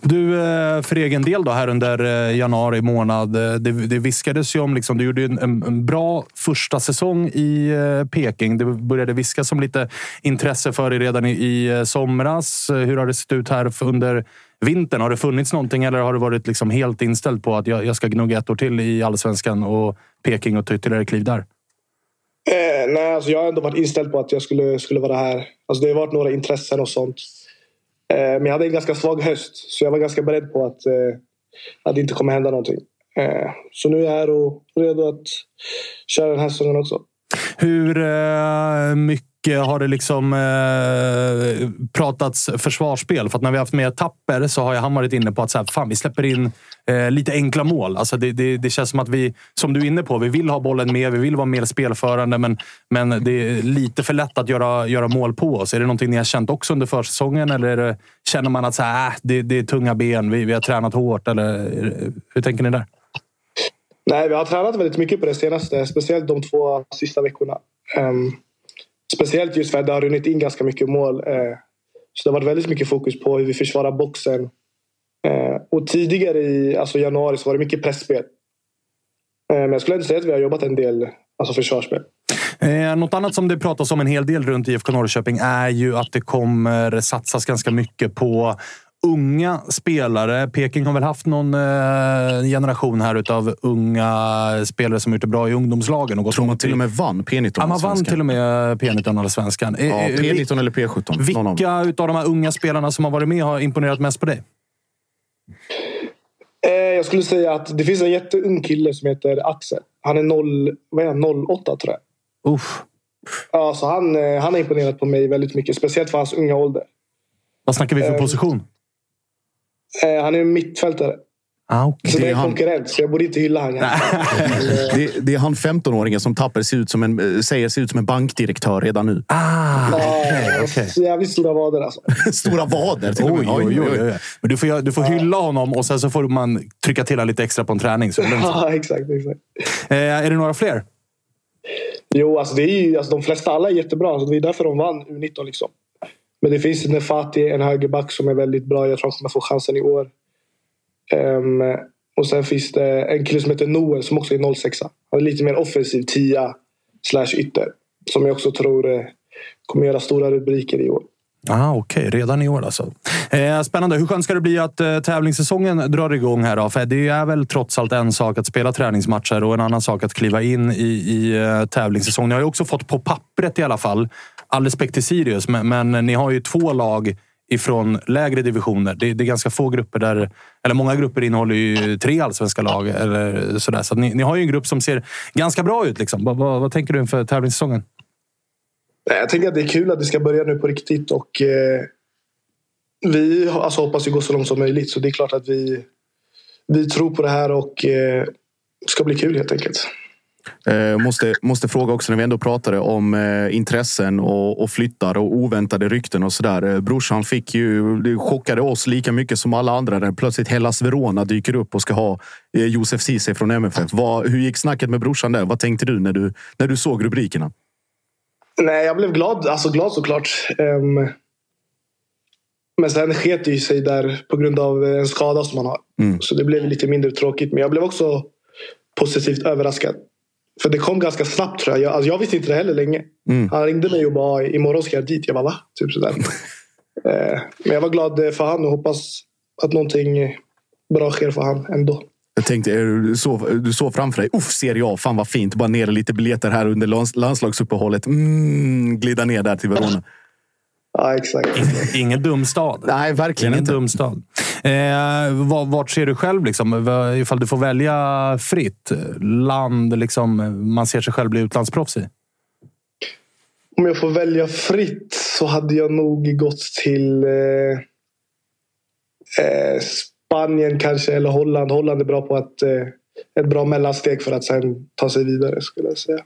Du, eh, för egen del då, här under eh, januari månad. Eh, det, det viskades ju om... Liksom, du gjorde en, en bra första säsong i Peking. Det började viskas om lite intresse för dig redan i, i somras. Hur har det sett ut här under vintern? Har det funnits någonting eller har du varit liksom helt inställd på att jag, jag ska gnugga ett år till i allsvenskan och Peking och ta ytterligare kliv där? Eh, nej, alltså jag har ändå varit inställd på att jag skulle, skulle vara här. Alltså det har varit några intressen och sånt. Eh, men jag hade en ganska svag höst. Så jag var ganska beredd på att, eh, att det inte kommer hända någonting. Eh, så nu är jag här och redo att köra den här säsongen också. Hur eh, mycket Eh, har det liksom eh, pratats försvarsspel? För att när vi har haft med Tapper så har han varit inne på att så här, fan, vi släpper in eh, lite enkla mål. Alltså det, det, det känns som att vi, som du är inne på, vi vill ha bollen med. Vi vill vara mer spelförande, men, men det är lite för lätt att göra, göra mål på oss. Är det någonting ni har känt också under försäsongen? Eller är det, känner man att så här, äh, det, det är tunga ben, vi, vi har tränat hårt? Eller, hur tänker ni där? Nej, vi har tränat väldigt mycket på det senaste. Speciellt de två sista veckorna. Um, speciellt just för att det har runnit in ganska mycket mål. Eh, så det har varit väldigt mycket fokus på hur vi försvarar boxen. Eh, och tidigare i alltså januari så var det mycket pressspel. Eh, men jag skulle ändå säga att vi har jobbat en del alltså försvarsspel. Eh, något annat som det pratas om en hel del runt IFK Norrköping är ju att det kommer satsas ganska mycket på unga spelare. Peking har väl haft någon eh, generation här utav unga spelare som gjort det bra i ungdomslagen. Och gått Tror man till och med vann P19 Ja, man vann till och med P19 Allsvenskan. Eh, Ja, eh, P19 eller P17. Någon av dem. Vilka utav de här unga spelarna som har varit med har imponerat mest på dig? Eh, jag skulle säga att det finns en jätteung kille som heter Axel. Han är 0, vad är han, 08 tror jag. Uff. Ja, så han, eh, han har imponerat på mig väldigt mycket. Speciellt för hans unga ålder. Vad snackar vi för Eh, position? Eh, han är en mittfältare. Ah, okay. Så det är Det är en han. konkurrent, så jag borde inte hylla honom. Det, det är han 15-åringen som Tapper ser ut som en, eh, säger ser ut som en bankdirektör redan nu. ah, Ja, okej. så jävligt stora vader alltså. Stora vader till. Oj, oj, oj, oj. Men du får, du får hylla honom och sen så får man trycka till lite extra på en träning. Så. Ja, exakt, exakt. eh, är det några fler? Jo, alltså det är ju, alltså de flesta alla är jättebra. Så det är därför de vann U19. Liksom. Men det finns en Fatih, en högerback som är väldigt bra. Jag tror han kommer få chansen i år. Um, och sen finns det en kille som heter Noel som också är 06 Han är lite mer offensiv, tia slash ytter. Som jag också tror eh, kommer göra stora rubriker i år. Ah, Okej, redan i år alltså. Eh, spännande. Hur skönt ska det bli att eh, tävlingssäsongen drar igång här? Då? För det är väl trots allt en sak att spela träningsmatcher och en annan sak att kliva in i, i eh, tävlingssäsong. Ni har ju också fått på pappret i alla fall, all respekt till Sirius, men, men ni har ju två lag ifrån lägre divisioner. Det, det är ganska få grupper där, eller många grupper innehåller ju tre allsvenska lag eller sådär. Så att ni, ni har ju en grupp som ser ganska bra ut. Liksom. Vad, vad, vad tänker du inför tävlingssäsongen? Jag tänker att det är kul att det ska börja nu på riktigt. Och eh, Vi alltså, hoppas ju gå så långt som möjligt. Så det är klart att vi, vi tror på det här och eh, det ska bli kul helt enkelt. Eh, måste, måste fråga också när vi ändå pratade om eh, intressen och, och flyttar och oväntade rykten och sådär. Eh, brorsan fick ju, det chockade oss lika mycket som alla andra när plötsligt Hellas Verona dyker upp och ska ha eh, Josef Ceesay från MFF. Vad, hur gick snacket med brorsan där? Vad tänkte du när du, när du såg rubrikerna? Nej, jag blev glad, alltså glad såklart. Ehm, men sen sket det ju sig där på grund av en skada som han har. Mm. Så det blev lite mindre tråkigt. Men jag blev också positivt överraskad. För det kom ganska snabbt tror jag. Jag, alltså, jag visste inte det heller länge. Mm. Han ringde mig och bara imorgon ska jag dit. Jag bara va? Typ sådär. Eh, men jag var glad för han och hoppas att någonting bra sker för han ändå. Jag tänkte, du såg du såg framför dig, uff, Serie A, fan vad fint. Bara ner lite biljetter här under lands, landslagsuppehållet. Mm, glida ner där till Verona. Ja, exakt. Ingen dum stad. Nej, verkligen Ingen inte. dum stad. Eh, var- vart ser du själv, liksom, ifall du får välja fritt? Land liksom, man ser sig själv bli utlandsproffs i? Om jag får välja fritt så hade jag nog gått till eh, eh, Spanien kanske eller Holland. Holland är bra på att eh, ett bra mellansteg för att sen ta sig vidare skulle jag säga.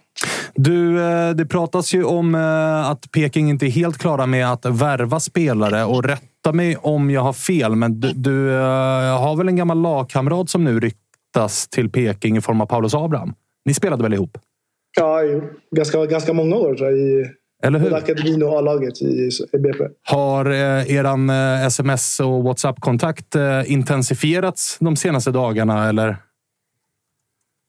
Du, eh, det pratas ju om eh, att Peking inte är helt klara med att värva spelare och rätt rätta mig om jag har fel, men du, du eh, har väl en gammal lagkamrat som nu ryktas till Peking i form av Paulus Abraham? Ni spelade väl ihop? Ja, ganska, ganska många år tror jag. I Eller hur? akademin och A-laget i, i BP. Har eh, eran eh, sms och WhatsApp-kontakt eh, intensifierats de senaste dagarna? Eller?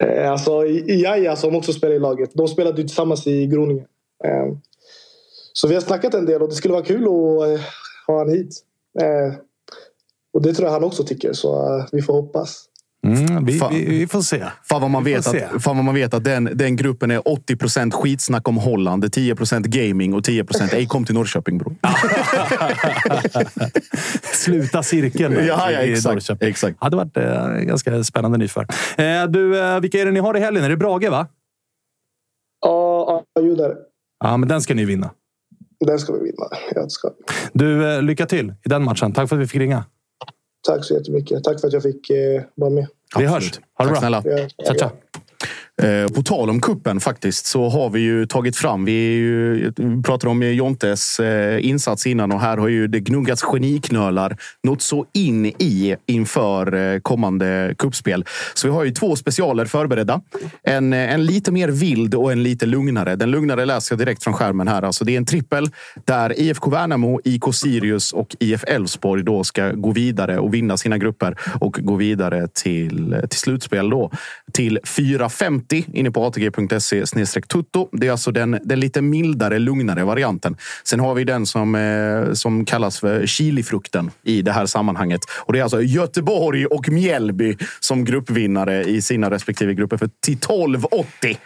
Eh, alltså, Yahya Jaja som också spelar i laget. De spelade ju tillsammans i Groningen. Eh, så vi har snackat en del och det skulle vara kul att eh, ha han hit. Och det tror jag han också tycker, så vi får hoppas. Mm, vi, Fan. vi, vi får se. Fan vad man Vi vet att, fan vad man vet att den, den gruppen är 80% skitsnack om Holland, 10% gaming och 10 ej kom till Norrköping bror. Sluta cirkeln. Ja, ja, i exakt, Norrköping. exakt. hade varit eh, ganska spännande nyför. Eh, du, eh, vilka är det ni har i helgen? Är det Brage, va? Ja, ja, jo, där. Ja, men den ska ni vinna. Den ska vi vinna. Ja, det ska. Du, eh, lycka till i den matchen. Tack för att vi fick ringa. Tack så jättemycket. Tack för att jag fick eh, vara med. Vi Absolut. hörs. Ha det Tack bra. snälla. Ja, Tja, tja. Eh, på tal om kuppen faktiskt så har vi ju tagit fram. Vi, ju, vi pratade om Jontes eh, insats innan och här har ju det gnuggats geniknölar något så in i inför eh, kommande kuppspel. Så vi har ju två specialer förberedda. En, en lite mer vild och en lite lugnare. Den lugnare läser jag direkt från skärmen här. Alltså det är en trippel där IFK Värnamo, IK Sirius och IF Elfsborg då ska gå vidare och vinna sina grupper och gå vidare till, till slutspel då. Till 4-5. 50 inne på atg.se tutto. Det är alltså den, den lite mildare, lugnare varianten. Sen har vi den som, eh, som kallas för chilifrukten i det här sammanhanget. Och det är alltså Göteborg och Mjällby som gruppvinnare i sina respektive grupper för till 12,80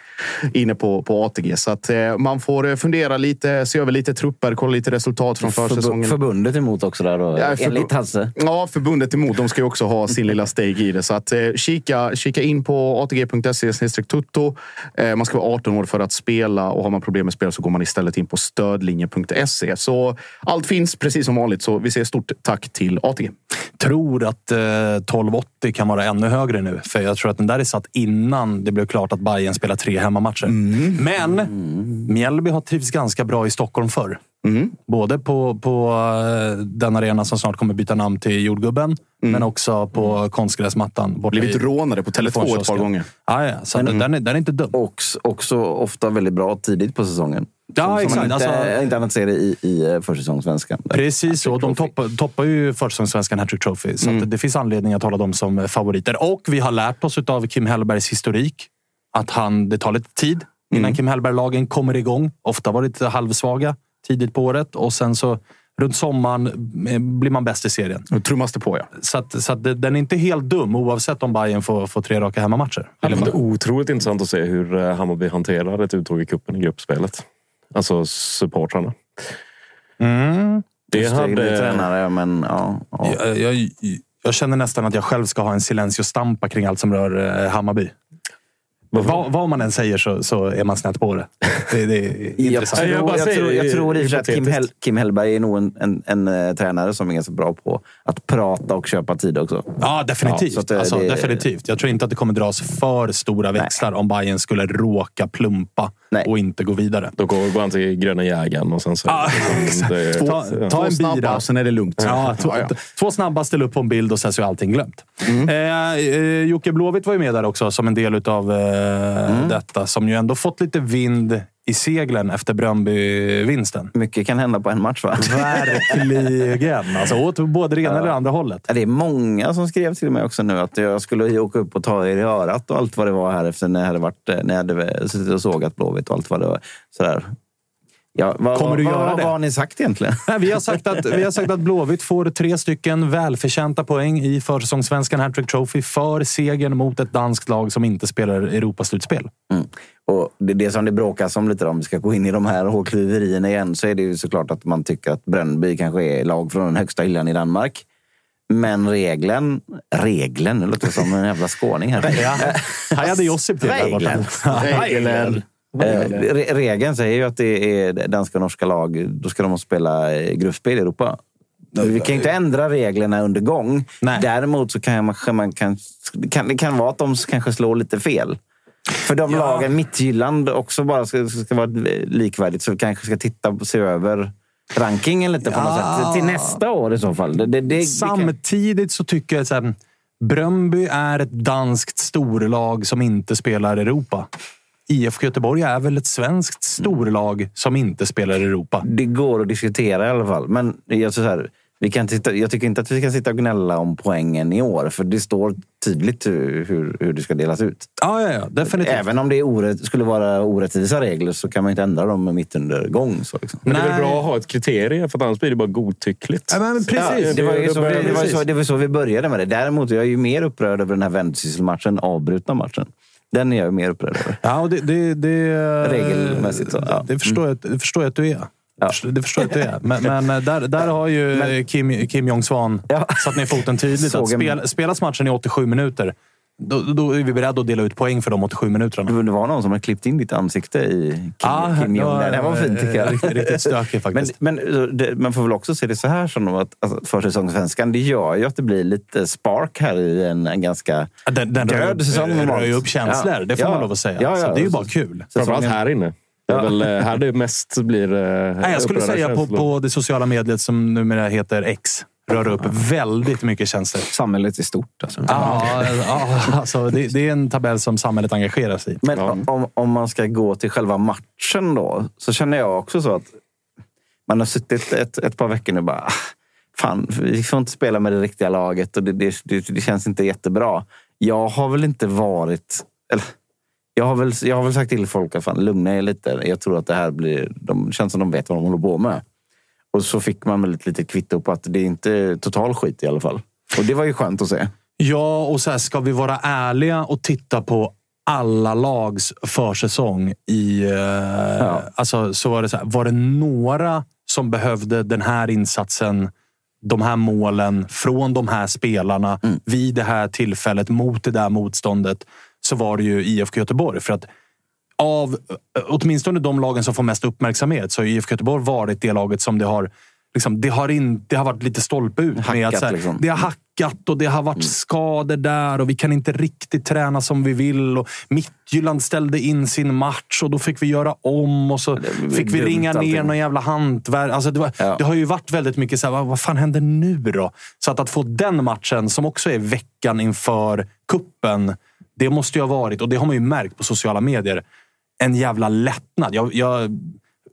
inne på, på ATG. Så att eh, man får eh, fundera lite, se över lite trupper, kolla lite resultat från försäsongen. Förbu- förbundet emot också där då, Ja, förbu- enligt Hasse. Ja, förbundet emot. De ska ju också ha sin lilla steg i det. Så att, eh, kika, kika in på atg.se tutto. Eh, man ska vara 18 år för att spela och har man problem med spel så går man istället in på stödlinje.se. Så allt finns precis som vanligt. Så vi säger stort tack till ATG. tror att eh, 1280 kan vara ännu högre nu. För jag tror att den där är satt innan det blev klart att Bayern spelar tre hemmamatcher. Men Mjällby har trivts ganska bra i Stockholm förr. Både på, på eh, den arena som snart kommer byta namn till Jordgubben, men också på konstgräsmattan. Blivit rånade på Tele2 ett par gånger. Ja, ja, så att den, är, den är inte dum. Och också ofta väldigt bra tidigt på säsongen. Ja, som, exakt. Som inte, Alltså- inte annat ser det i, i eh, försäsongssvenskan. Precis så. De toppar, toppar ju försäsongssvenskan Hattrick Trophy. Så att det finns anledning att hålla dem som favoriter. Och vi har lärt oss av Kim Hellbergs historik att han, det tar lite tid innan Kim Hellberg-lagen kommer igång. Ofta varit lite halvsvaga tidigt på året och sen så runt sommaren eh, blir man bäst i serien. Nu trummas det på, ja. Så, att, så att den är inte helt dum oavsett om Bayern får, får tre raka hemmamatcher. Det är otroligt intressant att se hur eh, Hammarby hanterar ett uttåg i cupen i gruppspelet. Alltså supportrarna. Mm. Det Just det, det hade... tränare, men ja. ja. Jag, jag, jag känner nästan att jag själv ska ha en silencio stampa kring allt som rör eh, Hammarby. Vad, vad man än säger så, så är man snett på det. Det, det är Jag intressant. tror, jag bara jag, tror, jag tror i och för sig att Kim. Hell, Kim Hellberg är nog en, en, en, eh, tränare som är ganska bra på att prata och köpa tid också. Ja, definitivt. Ja, det- alltså, det- definitivt. Jag tror inte att det kommer dras för stora växlar om Bayern skulle råka plumpa Nej. och inte gå vidare. Då går han till Gröna jägaren och sen så... Exakt. det, Ta, ta Två en snabba bira. och sen är det lugnt. Ja, två, Ja, ja. två snabba, ställ upp på en bild och sen så är allting glömt. Mm. Eh, eh, Jocke Blåvitt var ju med där också som en del av eh, Mm. detta. Som ju ändå fått lite vind i seglen efter Bröndby-vinsten. Mycket kan hända på en match va? Verkligen! Alltså åt både det ena eller andra hållet. Ja, Det är många som skrev till mig också nu att jag skulle åka upp och ta er i örat och allt vad det var här efter när jag hade, varit, när jag hade suttit och sågat Blåvitt och allt vad det var. Sådär. Ja, vad, Kommer du vad, göra vad, det? vad har ni sagt egentligen? Nej, vi, har sagt att, vi har sagt att Blåvitt får tre stycken välförtjänta poäng i försäsongssvenskan Hattrick Trophy för segern mot ett danskt lag som inte spelar Europaslutspel. Mm. Och det, det som det bråkas om lite, om vi ska gå in i de här hårklyverierna igen, så är det ju såklart att man tycker att Brönnby kanske är lag från den högsta hyllan i Danmark. Men regeln... Regeln? Det låter som en jävla skåning här. Ja. Här hade Josip till. Regeln. Regeln. Eh, re- regeln säger ju att det är danska och norska lag. Då ska de spela eh, gruppspel i Europa. Vi kan inte ändra reglerna under gång. Nej. Däremot så kan man, man kan, kan, det kan vara att de kanske slår lite fel. För de lagen, Mittjylland också bara ska, ska vara likvärdigt, så vi kanske ska titta se över rankingen lite på något Ja. sätt. Till nästa år i så fall. Det, det, det, Samtidigt så tycker jag att Bröndby är ett danskt storlag som inte spelar Europa. IFK Göteborg är väl ett svenskt storlag som inte spelar Europa. det går att diskutera i alla fall. Men jag, så här, vi kan titta, jag tycker inte att vi ska sitta och gnälla om poängen i år. För det står tydligt hur, hur, det ska delas ut. Ja, ja, ja definitivt. Även om det är orätt, skulle vara orättvisa regler så kan man inte ändra dem mitt under gång. Så liksom. Men det är väl bra att ha ett kriterie, för att annars blir det bara godtyckligt. Ja, men precis. Ja, det, var ju så, börjar- det, var ju precis. så, det var så vi började med det. Däremot är jag ju mer upprörd över den här Vendsyssel-matchen än avbrutna matchen. Den är jag ju mer upprörd över. Ja, och det, det, det, Regelmässigt så, ja. Det, det, förstår jag, det förstår jag att du är. Ja. Det förstår jag att du är. Men, men eh, där, där har ju Men- Kim, Kim Jong-Svan Ja. satt ner foten tydligt. Att spel, spelas matchen i 87 minuter, då, då är vi beredda att dela ut poäng för de 87 minuterna. Det var någon som har klippt in ditt ansikte i Kim, Ja, Kim Jong. Det var fint tycker jag. Riktigt, riktigt stökig Men, faktiskt. men det, man får väl också se det så här som att alltså, försäsongssvenskan, det gör ju att det blir lite spark här i en, en ganska den den rör, död säsong normalt. rör ju upp känslor, Ja. det får Ja. man lov att säga. Ja, ja. Så det är ju bara kul. Framförallt här inne. Det är väl eh, här det mest blir eh, Nej, jag skulle säga på, på det sociala mediet som numera heter X. Rör upp väldigt mycket känslor. Samhället är stort. Alltså. Ja, ja, alltså, det, det är en tabell som samhället engagerar sig i. Men om, om man ska gå till själva matchen då, så känner jag också så att man har suttit ett, ett par veckor nu och bara... "Ah, Fan, vi får inte spela med det riktiga laget och det, det, det, det känns inte jättebra. Jag har väl inte varit... Eller, jag, har väl, jag har väl sagt till folk att fan, lugna er lite. Jag tror att det här blir... De känns som de vet vad de håller på med. Och så fick man väl ett litet kvitto på att det är inte total skit i alla fall. Och det var ju skönt att se. Ja, och så här, ska vi vara ärliga och titta på alla lags försäsong i... Eh, alltså, så var det så här, var det några som behövde den här insatsen, de här målen från de här spelarna vid det här tillfället mot det där motståndet så var det ju IFK Göteborg. För att av eh, åtminstone de lagen som får mest uppmärksamhet så har IFK Göteborg varit det laget som det har Liksom, det, har in, det har varit lite stolpe ut. med Hackat, att, så här, liksom. Det har hackat och det har varit skador där och vi kan inte riktigt träna som vi vill. Och Midtjylland ställde in sin match och då fick vi göra om och så blev fick vi ringa ner allting. någon jävla hantverk. Alltså det, var, Ja. det har ju varit väldigt mycket så här, vad, vad fan händer nu då? Så att, att få den matchen, som också är veckan inför kuppen det måste ju ha varit, och det har man ju märkt på sociala medier, en jävla lättnad. Jag, jag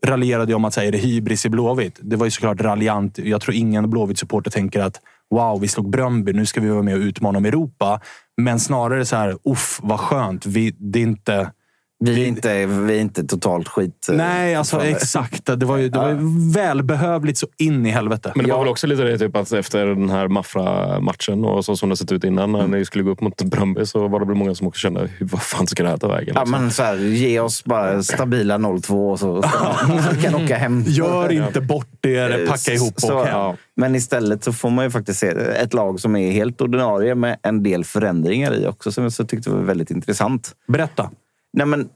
raljerade ju om att säga, är det hybris i Blåvitt? Det var ju såklart raljant. Jag tror ingen Blåvitt-supporter tänker att wow, vi slog Bröndby, nu ska vi vara med och utmana om Europa. Men snarare så här, uff, vad skönt. Vi, det är inte... Vi är inte, vi är inte totalt skit. eh, Nej, alltså exakt. Det var ju, det var ju välbehövligt så in i helvete. Men det var Ja. väl också lite det typ att efter den här Maffra-matchen och så som det sett ut innan när ni skulle gå upp mot Bröndby så var det väl många som också kände "Hur- vad fan ska det här ta vägen? Ja, liksom?" men så här, ge oss bara stabila 0-2 och så så kan åka hem. Gör inte bort er, packa ihop och Så, åk hem. ja. Men istället så får man ju faktiskt se ett lag som är helt ordinarie med en del förändringar i också som jag så tyckte var väldigt intressant. Berätta. Nej, men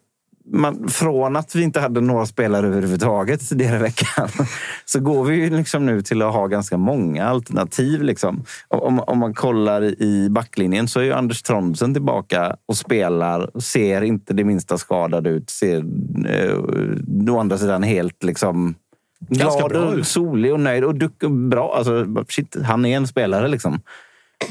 man, från att vi inte hade några spelare överhuvudtaget tidigare i veckan så går vi ju liksom nu till att ha ganska många alternativ. Liksom. Om, om man kollar i backlinjen så är ju Anders Trondsen tillbaka och spelar. Ser inte det minsta skadad ut. Ser eh, å andra sidan helt liksom glad och solig och nöjd och duck, bra. Alltså, shit, han är en spelare liksom.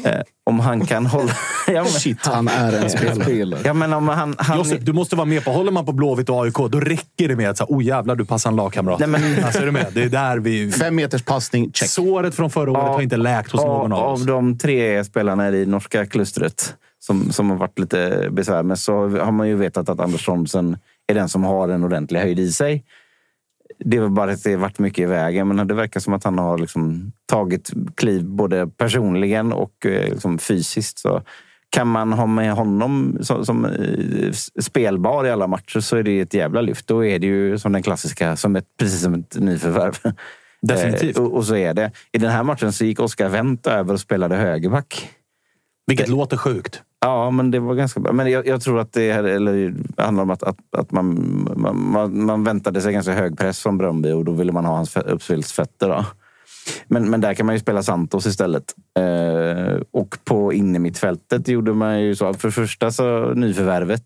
Eh, om han kan hålla... ja, men, Shit, han är en spelare. ja, men om han, han, Josip, du måste vara med på. Håller man på Blåvitt och AIK, då räcker det med att säga oh jävlar, du passar en lagkamrat. Nej, men- Alltså, är du med? Det är där vi... Fem meters passning, check. Såret från förra året har inte läkt hos någon av oss. Av de tre spelarna i norska klustret som, som har varit lite besvär med så har man ju vetat att Anders Trondsen är den som har en ordentlig höjd i sig. Det väl bara att det varit mycket i vägen, men det verkar som att han har liksom tagit kliv både personligen och eh, liksom fysiskt. Så kan man ha med honom som, som eh, spelbar i alla matcher så är det ett jävla lyft. Då är det ju som den klassiska, som ett, precis som ett nyförvärv. Definitivt. Eh, och, och så är det. I den här matchen så gick Oskar Wendt över och spelade högerback. Vilket låter sjukt. Ja, men det var ganska bra. Men jag, jag tror att det här, eller, det handlar om att, att, att man, man, man, väntade sig ganska hög press från Bröndby och då ville man ha hans uppspelsfötter. Då. Men, men där kan man ju spela Santos istället. Eh, och på innermittfältet gjorde man ju så. För det första så nyförvärvet.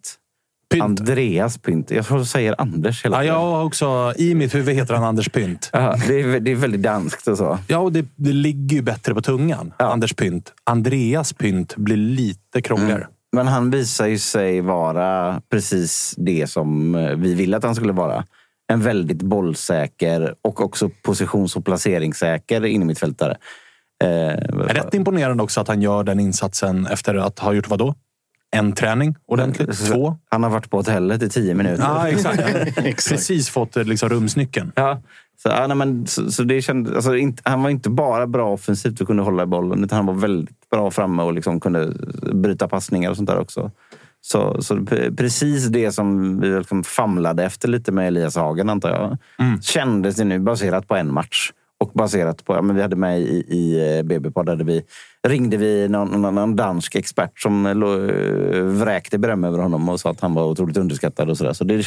Pynt. Andreas Pynt. Jag säger Anders hela Ja, tiden. jag har också, I mitt huvud heter han Anders Pynt. Ja, det, är, det är väldigt danskt och så. Ja, och det, det ligger ju bättre på tungan. Ja. Anders Pynt. Andreas Pynt blir lite krångligare. Men han visar ju sig vara precis det som eh, vi ville att han skulle vara. En väldigt bollsäker och också positions och placeringssäker innermittfältare. Eh, Rätt imponerande också att han gör den insatsen efter att ha gjort vad då? En träning ordentligt? Två? Han har varit på hotellet i tio minuter. Ja, exakt. Precis fått eh, liksom, rumsnyckeln. Ja. Så, ja, nej, men, så, så det kände, alltså, inte, han var inte bara bra offensivt och kunde hålla i bollen, utan han var väldigt bra framme och liksom kunde bryta passningar och sånt där också. Så, så pre- precis det som vi liksom famlade efter lite med Elias Hagen, antar jag, kändes det nu baserat på en match. Och baserat på, ja, men vi hade med i, i eh, BB-podd, där vi ringde vi någon, någon, dansk expert som lå- eh, vräkte beröm över honom och sa att han var otroligt underskattad och sådär. Så det,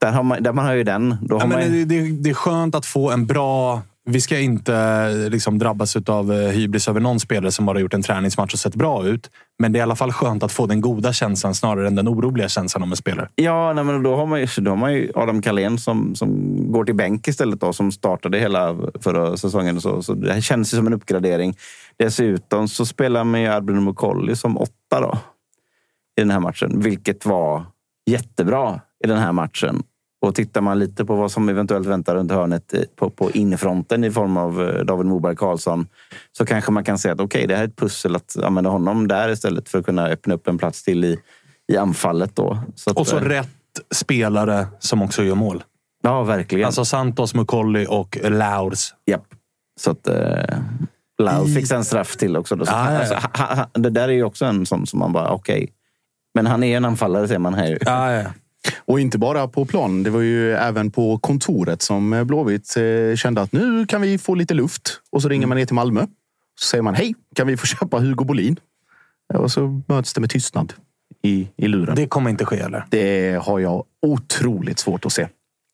där, har man, där man har ju den. Har Ja, man, det, det är skönt att få en bra... Vi ska inte eh, liksom, drabbas av eh, hybris över någon spelare som bara gjort en träningsmatch och sett bra ut. Men det är i alla fall skönt att få den goda känslan snarare än den oroliga känslan om en spelare. Ja, nej, men då har, man ju, då har man ju Adam Kalén som, som går till bänk istället. Då, som startade hela förra säsongen. och Så, så det här känns ju som en uppgradering. Dessutom så spelar man ju Arbin Mukolli som åtta då, i den här matchen. Vilket var jättebra i den här matchen. Och tittar man lite på vad som eventuellt väntar runt hörnet på, på infronten i form av eh, David Moberg Karlsson så kanske man kan säga att okej, det här är ett pussel att använda honom där istället för att kunna öppna upp en plats till i, i anfallet. Då. Så Och så eh, rätt spelare som också gör mål. Ja, verkligen. Alltså Santos, Mukolli och Laurs. Japp. Så att... Eh, Lau fick sen straff till också. Då. Så, ja, ja. Alltså, ha, ha, det där är ju också en sån som man bara, okej. Men han är en anfallare ser man här ju. Ja, ja. Och inte bara på plan. Det var ju även på kontoret som Blåvitt eh, kände att nu kan vi få lite luft. Och så ringer man ner till Malmö. Så säger man hej, kan vi få köpa Hugo Bolin? Och så möts det med tystnad i, i luren. Det, Det kommer inte ske, eller? har jag otroligt svårt att se.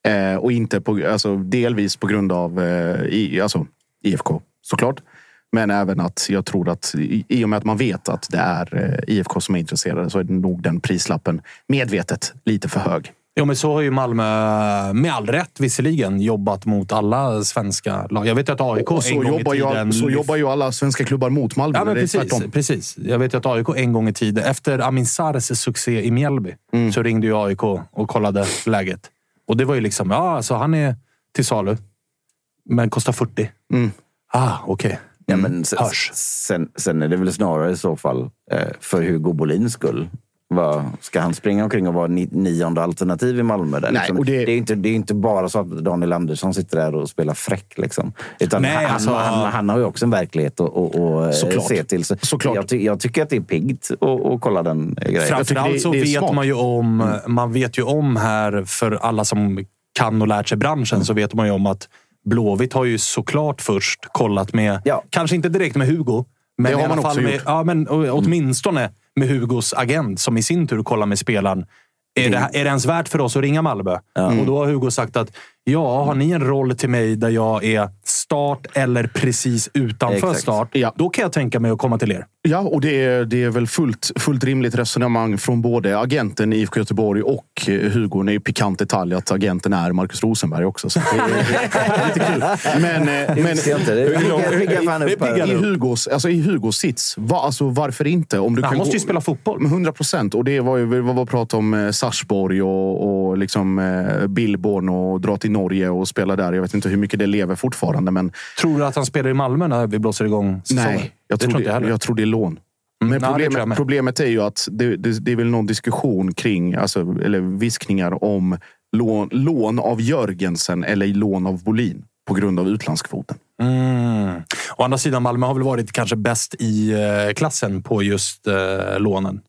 Eh, och inte på, alltså, delvis på grund av eh, i, alltså, IFK såklart. Men även att jag tror att i, och med att man vet att det är eh, IFK som är intresserade så är nog den prislappen medvetet lite för hög. Jo, men så har ju Malmö, med all rätt visserligen, jobbat mot alla svenska lag. Jag vet ju att AIK Och en så gång jobbar, i tiden... ju, så jobbar ju alla svenska klubbar mot Malmö. Ja, men precis, tvärtom. precis. Jag vet ju att AIK en gång i tiden, efter Amin Sars succé i Mjällby, Mm. så ringde ju AIK och kollade läget. Och det var ju liksom, ja, alltså han är till salu. Men kostar 40. Mm. Ah, okej. Ja, men sen, Hörs. sen, sen är det väl snarare i så fall eh, för Hugo Bolins skull. Vad, ska han springa omkring och vara ni, nionde alternativ i Malmö? Där, Nej, liksom? och det- det... är inte, det är inte bara så att Daniel Andersson sitter där och spelar fräck. Liksom. Utan Nej, han, alltså- han, han har ju också en verklighet att, eh, se till. Så Såklart. Jag, ty, jag tycker att det är piggt att, kolla den grejen. Framförallt så det vet smart. man ju om, man vet ju om här, för alla som kan och lärt sig branschen, så vet man ju om att Blåvitt har ju såklart först kollat med, Ja. kanske inte direkt med Hugo, men Det har i alla man fall också med, gjort. ja, men å- åtminstone med Hugos agent som i sin tur kollar med spelaren. Är det, är det ens värt för oss att ringa Malmö? Och då har Hugo sagt att ja, har ni en roll till mig där jag är start eller precis utanför Exakt. start, Ja. då kan jag tänka mig att komma till er. Ja, och det är, det är väl fullt, fullt rimligt resonemang från både agenten i IFK Göteborg och eh, Hugo. Det är ju pikant detalj att agenten är Marcus Rosenberg också. Så det är lite kul. Men, eh, Det men. Det i, Hugos, alltså i Hugos sits, va, alltså varför inte? Om du Han kan måste gå- ju spela fotboll. med 100 procent. Och det var ju vad var prat om eh, Sarsborg och, och liksom, Billborn och dra till Norge och spela där. Jag vet inte hur mycket det lever fortfarande. Men Tror du att han spelar i Malmö när vi blåser igång säsongen? nej, jag tror, tror det, inte jag jag tror det är lån. Men nej, tror jag problemet, med. problemet är ju att det, det, det är väl någon diskussion kring, alltså, eller viskningar om lån, lån av Jörgensen eller lån av Bolin på grund av utlandskvoten. Mm. Å andra sidan, Malmö har väl varit kanske bäst i eh, klassen på just eh, lånen.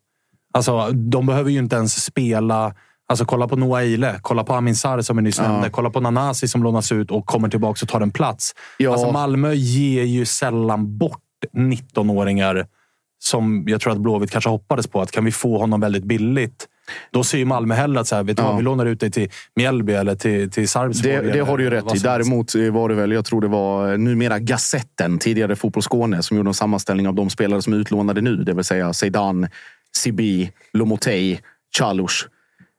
Alltså, de behöver ju inte ens spela... Alltså, kolla på Noah Eile, kolla på Amin Sarr som vi nyss nämnde, kolla på Nanasi som lånas ut och kommer tillbaka och tar en plats. Ja. Alltså, Malmö ger ju sällan bort 19-åringar som jag tror att Blåvitt kanske hoppades på. Att kan vi få honom väldigt billigt? Då ser ju Malmö hellre att så här, vet du Ja. vad, vi lånar ut dig till Mjällby eller till, till Sarpsborg. Det, det har du ju rätt i. Däremot var det väl, jag tror det var numera Gazetten, tidigare Fotboll Skåne, som gjorde en sammanställning av de spelare som är utlånade nu. Det vill säga Zeidan, Sibi, Lomotey, Chalus.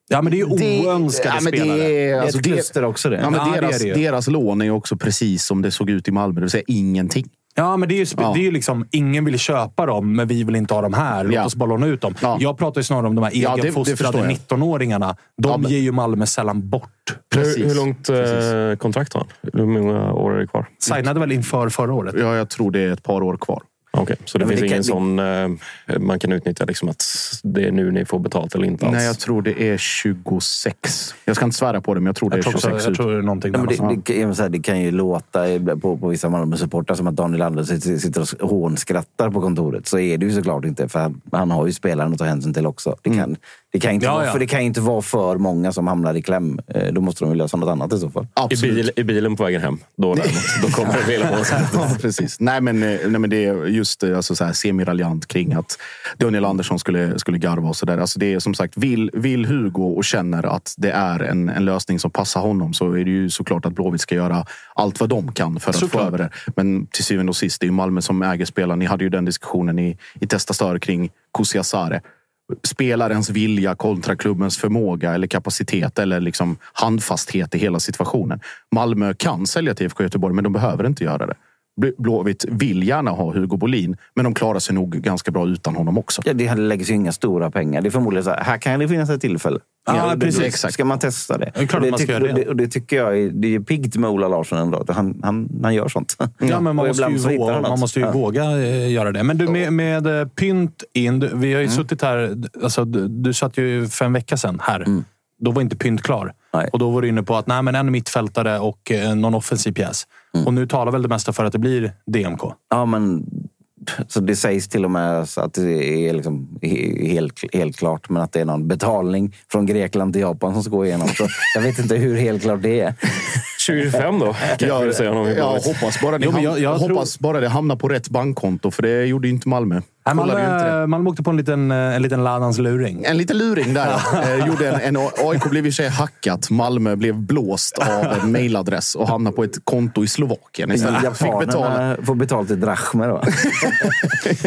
Ja, men det är ju Det- oönskade ja, men det spelare. är- Det alltså, ett det- kluster också det. Ja, men Ja, det är deras, det ju. deras lån är ju också precis som det såg ut i Malmö, det vill säga ingenting. Ja, men det är ju, Ja. det är ju liksom, ingen vill köpa dem, men vi vill inte ha dem här. Låt Ja. oss bara låna ut dem. Ja. Jag pratar ju snarare om de här Ja, det- det egenfostrade jag. 19-åringarna. De Ja, men- ger ju Malmö sällan bort. Precis. Hur, hur långt eh, kontrakt har han? Hur många år är det kvar? Signade väl inför förra året. Ja, jag tror det är ett par år kvar. Okej, så det men finns det ingen kan- sån eh, man kan utnyttja liksom att det är nu ni får betalt eller inte alls? Nej, jag tror det är 26. Jag ska inte svära på det, men jag tror det är Jag tror, 26. också, jag tror det är någonting Ja, det, det, säga, det kan ju låta på, på vissa Malmö-supportrar som att Daniel Andersson sitter- och hånskrattar på kontoret. Så är det ju såklart inte, för han, han har ju spelaren att ta hänsyn till också. Det kan, det kan, inte, Ja, vara, ja. För det kan inte vara för många som hamnar i kläm. Eh, Då måste de lösa något annat i så fall. I, bil, I bilen på vägen hem, då, däremot, då kommer det sig. Ja, precis. Nej, men, eh, nej, men det är just eh, alltså, så här, semiraljant kring att Daniel Andersson skulle, skulle garva och sådär. Alltså, det är som sagt, vill, vill Hugo och känner att det är en, en lösning som passar honom så är det ju såklart att Blåvitt ska göra allt vad de kan för att Såklart. få över det. Men till syvende och sist, det är ju Malmö som äger spelaren. Ni hade ju den diskussionen i, i Testa Stör kring Kusiasare. Spelarens vilja kontra klubbens förmåga eller kapacitet eller liksom handfasthet i hela situationen. Malmö kan sälja till IFK Göteborg, men de behöver inte göra det. Bl- Blåvitt vill gärna ha Hugo Bolin, men de klarar sig nog ganska bra utan honom också. Ja, det läggs ju inga stora pengar. Det är förmodligen så här, här kan det finnas ett tillfälle. Ja, det- precis. det- Exakt. Ska man testa det? Det Och att man ska det. det. Och det tycker jag är, det är piggt med Ola Larsson ändå. att Han, han, han gör sånt. Ja, men man måste, ju våga, man måste ju Ja. våga eh, göra det. Men du, med, med eh, pynt in. du- Vi har ju suttit här... Alltså, du, du satt ju för en vecka sedan här. Då var inte pynt klar. Nej. Och då var du inne på att nej, men en mittfältare och eh, någon offensiv pjäs. Och nu talar väl det mesta för att det blir DMK. Ja, men så det sägs till och med att det är liksom he- helt, helt klart, men att det är någon betalning från Grekland till Japan som ska gå igenom. Så jag vet inte hur helt klart det är. 25 då, kan jag säga jag hoppas, bara det, Jo, jag- jag tror- hoppas bara det hamnar på rätt bankkonto, för det gjorde inte Malmö. Nej. Malmö, Malmö åkte på en liten, eh, en liten Ladans luring. En liten luring där. eh, gjorde en, en, AIK blev i sig hackat. Malmö blev blåst av en mailadress och hamnade på ett konto i Slovakien istället. Fick betala. Japanerna får betalt i drachmer då.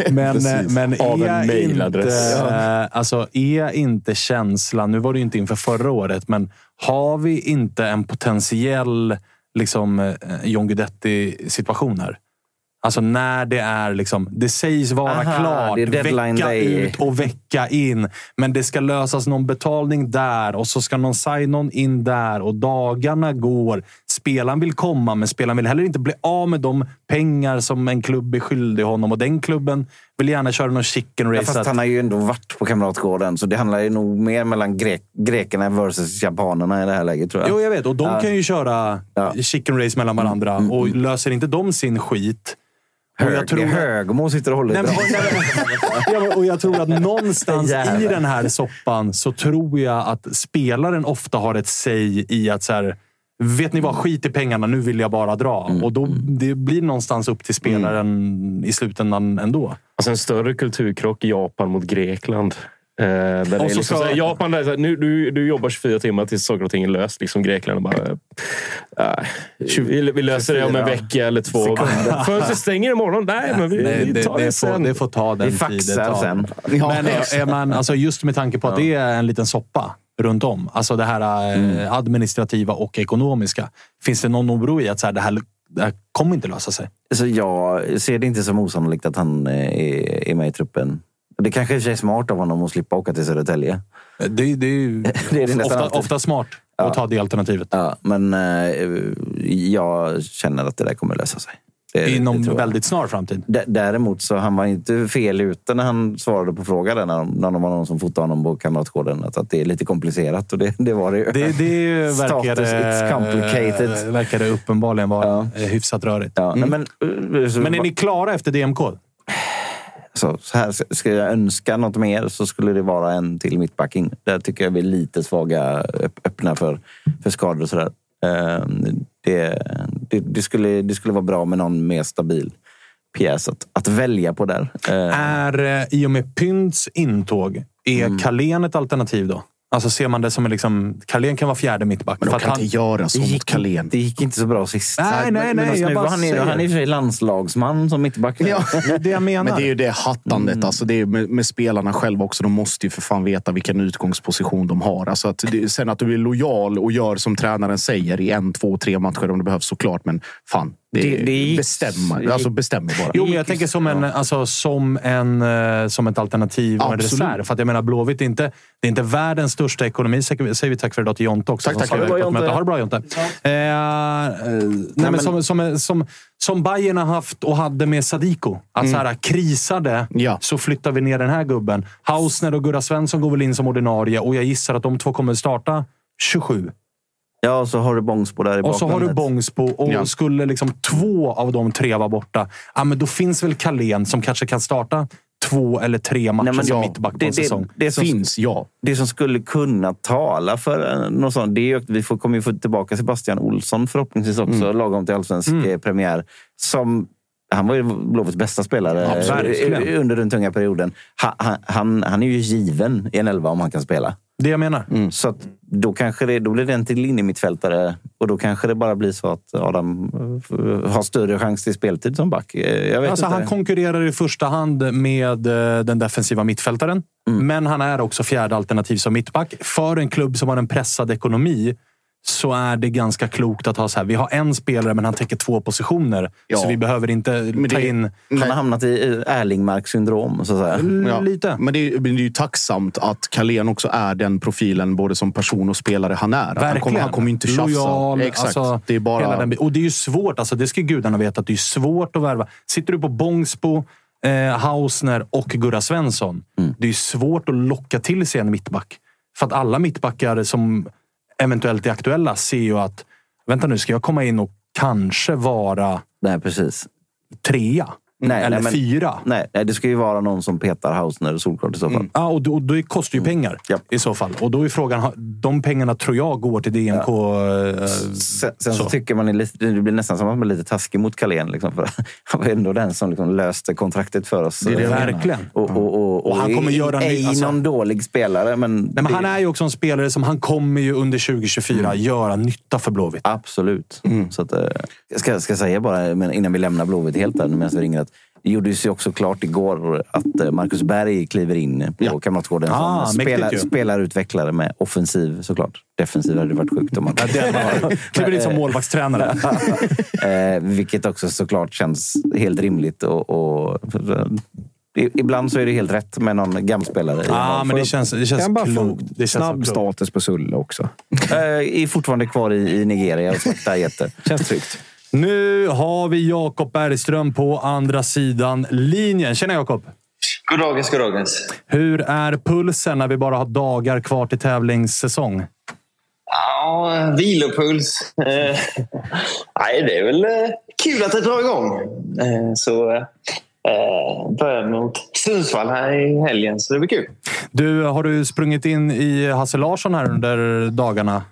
Men, Precis. eh, men Av en mailadress. inte, alltså, är inte känslan... Nu var det ju inte inför förra året, men har vi inte en potentiell liksom, John Guidetti-situation här? Alltså när det är liksom... Det sägs vara Aha, klart det är deadline vecka day. ut och vecka in. Men det ska lösas någon betalning där och så ska någon sign-on in där och dagarna går. Spelaren vill komma, men spelaren vill heller inte bli av med de pengar som en klubb är skyldig honom. Och den klubben vill gärna köra någon chicken Ja, race. fast att- han har ju ändå varit på Kamratgården, så det handlar ju nog mer mellan grek grekerna versus japanerna i det här läget tror jag. Jo, jag vet. Och de Ja. kan ju köra Ja. chicken race mellan varandra. Och löser inte de sin skit... Och Hög, jag tror Högmo sitter och håller Nej, i men, men- och jag tror att någonstans i den här soppan så tror jag att spelaren ofta har ett säg i att så här, Vet ni vad? Skit i pengarna. Nu vill jag bara dra. Mm. Och då, Det blir någonstans upp till spelaren i slutändan ändå. Alltså en större kulturkrock Japan mot Grekland. Eh, så liksom ska- så här, Japan, där, är så här, nu, du, du jobbar 24 timmar tills saker och ting är löst. Liksom Grekland bara... Äh, vi, vi löser det om en 24 vecka eller två. Fönstret stänger imorgon. Nej, men vi, Nej, vi det, tar det, det, sen. får, det får ta den Vi tid det faxar tar. sen. Men är, är man, alltså just med tanke på att det är en liten soppa runt om. Alltså det här eh, administrativa och ekonomiska. Finns det någon oro i att så här, det, här, det här kommer inte lösa sig? Så jag ser det inte som osannolikt att han eh, är, är med i truppen. Det kanske i och för sig är smart av honom att slippa åka till Södertälje. Det, det är ju Det är det ofta, ofta smart att ta det alternativet. Ja, men eh, jag känner att det där kommer lösa sig. Det, det Inom jag. väldigt snar framtid. D- Däremot så han var inte fel ute när han svarade på frågan där, när, när de var någon som fotade honom på Kamratgården. Att, att det är lite komplicerat och det, det var det ju. Det, det verkar, Status, it's complicated. eh, verkar det uppenbarligen vara Ja. eh, hyfsat rörigt. Ja, nej, men, så, Men är ni klara efter DMK? Så, så här, ska jag önska något mer så skulle det vara en till mittbacking. Där tycker jag vi är lite svaga, öpp- öppna för, för skador och sådär. Eh, Det, det, det, skulle, det skulle vara bra med någon mer stabil pjäs att, att välja på där. Eh, Är, eh, I och med Pynts intåg, är Mm. Carlén ett alternativ då? Alltså ser man det som en liksom... Carlén kan vara fjärde mittback. Men för de att kan han- inte göra så mot gick, Carlén. det gick inte så bra sist. Nej, nej, Men- nej, men jag nu bara han, är, han är i och för sig landslagsman som mittback. Ja. Det jag menar. Men det är ju det hattandet. Alltså det är med, med spelarna själva också. De måste ju för fan veta vilken utgångsposition de har. Alltså att det, sen att du är lojal och gör som tränaren säger i en, två, tre matcher om det behövs såklart. Men fan, det, Det- det bestämmer. Alltså bestämmer bara. Jo, men jag tänker som, en, alltså, som, en, eh, som ett alternativ och en reserv. För att jag menar, Blåvitt är inte, det är inte världens största ekonomi. Säger säger vi tack för idag till Jonte också. Tack, som tack. Ha det bra. Jonte. Ha det bra Jonte. Eh, eh, nej, men som, som, som, som Bayern har haft och hade med Sadiko. Att så här, krisade, Ja. så flyttar vi ner den här gubben. Hausner och Gurra Svensson går väl in som ordinarie och jag gissar att de två kommer starta 27. Ja, och så har du Bångsbo där i Och så har du. Bångsbo och Ja. skulle liksom två av de tre vara borta, ja, men då finns väl Carlén som kanske kan starta två eller tre matcher Nej, men som ja, mittback på det- en det- säsong. det som- Finns, ja. Det som skulle kunna tala för eh, något sånt, det är ju att vi får, kommer ju få tillbaka Sebastian Olsson förhoppningsvis också, Mm. lagom till allsvensk eh, premiär. Som, han var ju Blåvitts bästa spelare Ja, eh, under den tunga perioden. Han, han, han är ju given i en elva om han kan spela. Det jag menar. Mm. Så då, kanske det, då blir det en till innermittfältare och då kanske det bara blir så att Adam eh, har större chans till speltid som back. Eh, Jag vet Alltså, inte. han konkurrerar i första hand med eh, den defensiva mittfältaren. Mm. Men han är också fjärde alternativ som mittback. För en klubb som har en pressad ekonomi så är det ganska klokt att ha så här. Vi har en spelare, men han täcker två positioner. Ja. Så vi behöver inte Men ta det- in han har hamnat i Erlingmark-syndrom. Så att säga. Ja. lite. Men det är, men det är ju tacksamt att Carlén också är den profilen både som person och spelare han är. Att Han Verkligen. kommer, han kommer ju inte tjafsa. Lojal. Exakt. Alltså, det är bara... den, och det är ju svårt. Alltså, det ska gudarna veta. Att det är svårt att värva. Sitter du på Bångsbo, eh, Hausner och Gurra Svensson. Mm. Det är ju svårt att locka till sig en mittback. För att alla mittbackar som eventuellt är aktuella ser ju att vänta nu, ska jag komma in och kanske vara Nej, precis. trea? Nej, eller nej, men- fyra? Nej, nej, det ska ju vara någon som petar Hausner solklart i så fall. Ja, och då, och då kostar ju pengar Ja. i så fall. Och då är frågan, de pengarna tror jag går till DNK. eh, Sen, sen så. så. tycker man är lite, det blir nästan som att man är lite taskig mot Carlén. Liksom, för han var ändå den som liksom löste kontraktet för oss. Det är det menar. Verkligen. Och, och, och, Och han kommer ej- göra ej alltså- någon dålig spelare, men... Nej, men det- han är ju också en spelare som han kommer ju under 2024 göra nytta för Blåvitt. Absolut. Så att, eh, jag ska, ska säga bara, innan vi lämnar Blåvitt helt där, medan vi ringer, att det gjordes ju också klart igår att eh, Marcus Berg kliver in på Ja. Kamratgården Ah, som mäktigt spelar, spelarutvecklare med offensiv såklart. Defensiv hade varit sjukt om man... Kliver in som målvaktstränare. Eh, vilket också såklart känns helt rimligt. Och, och, ibland så är det helt rätt med någon gamspelare. en men det känns, det känns bara klokt. Det känns snabb klokt. status på Sulle också. Eh, är fortfarande kvar i, i Nigeria och slaktar getter. Känns tryggt. Nu har vi Jakob Bergström på andra sidan linjen. Tjena Jakob! Goddagens, goddagens. Hur är pulsen när vi bara har dagar kvar till tävlingssäsong? Ja, vilopuls. Eh, nej, det är väl eh, kul att det drar igång. Eh, så eh, börjar mot Sundsvall här i helgen, så det blir kul. Du, har du sprungit in i Hasse Larsson här under dagarna?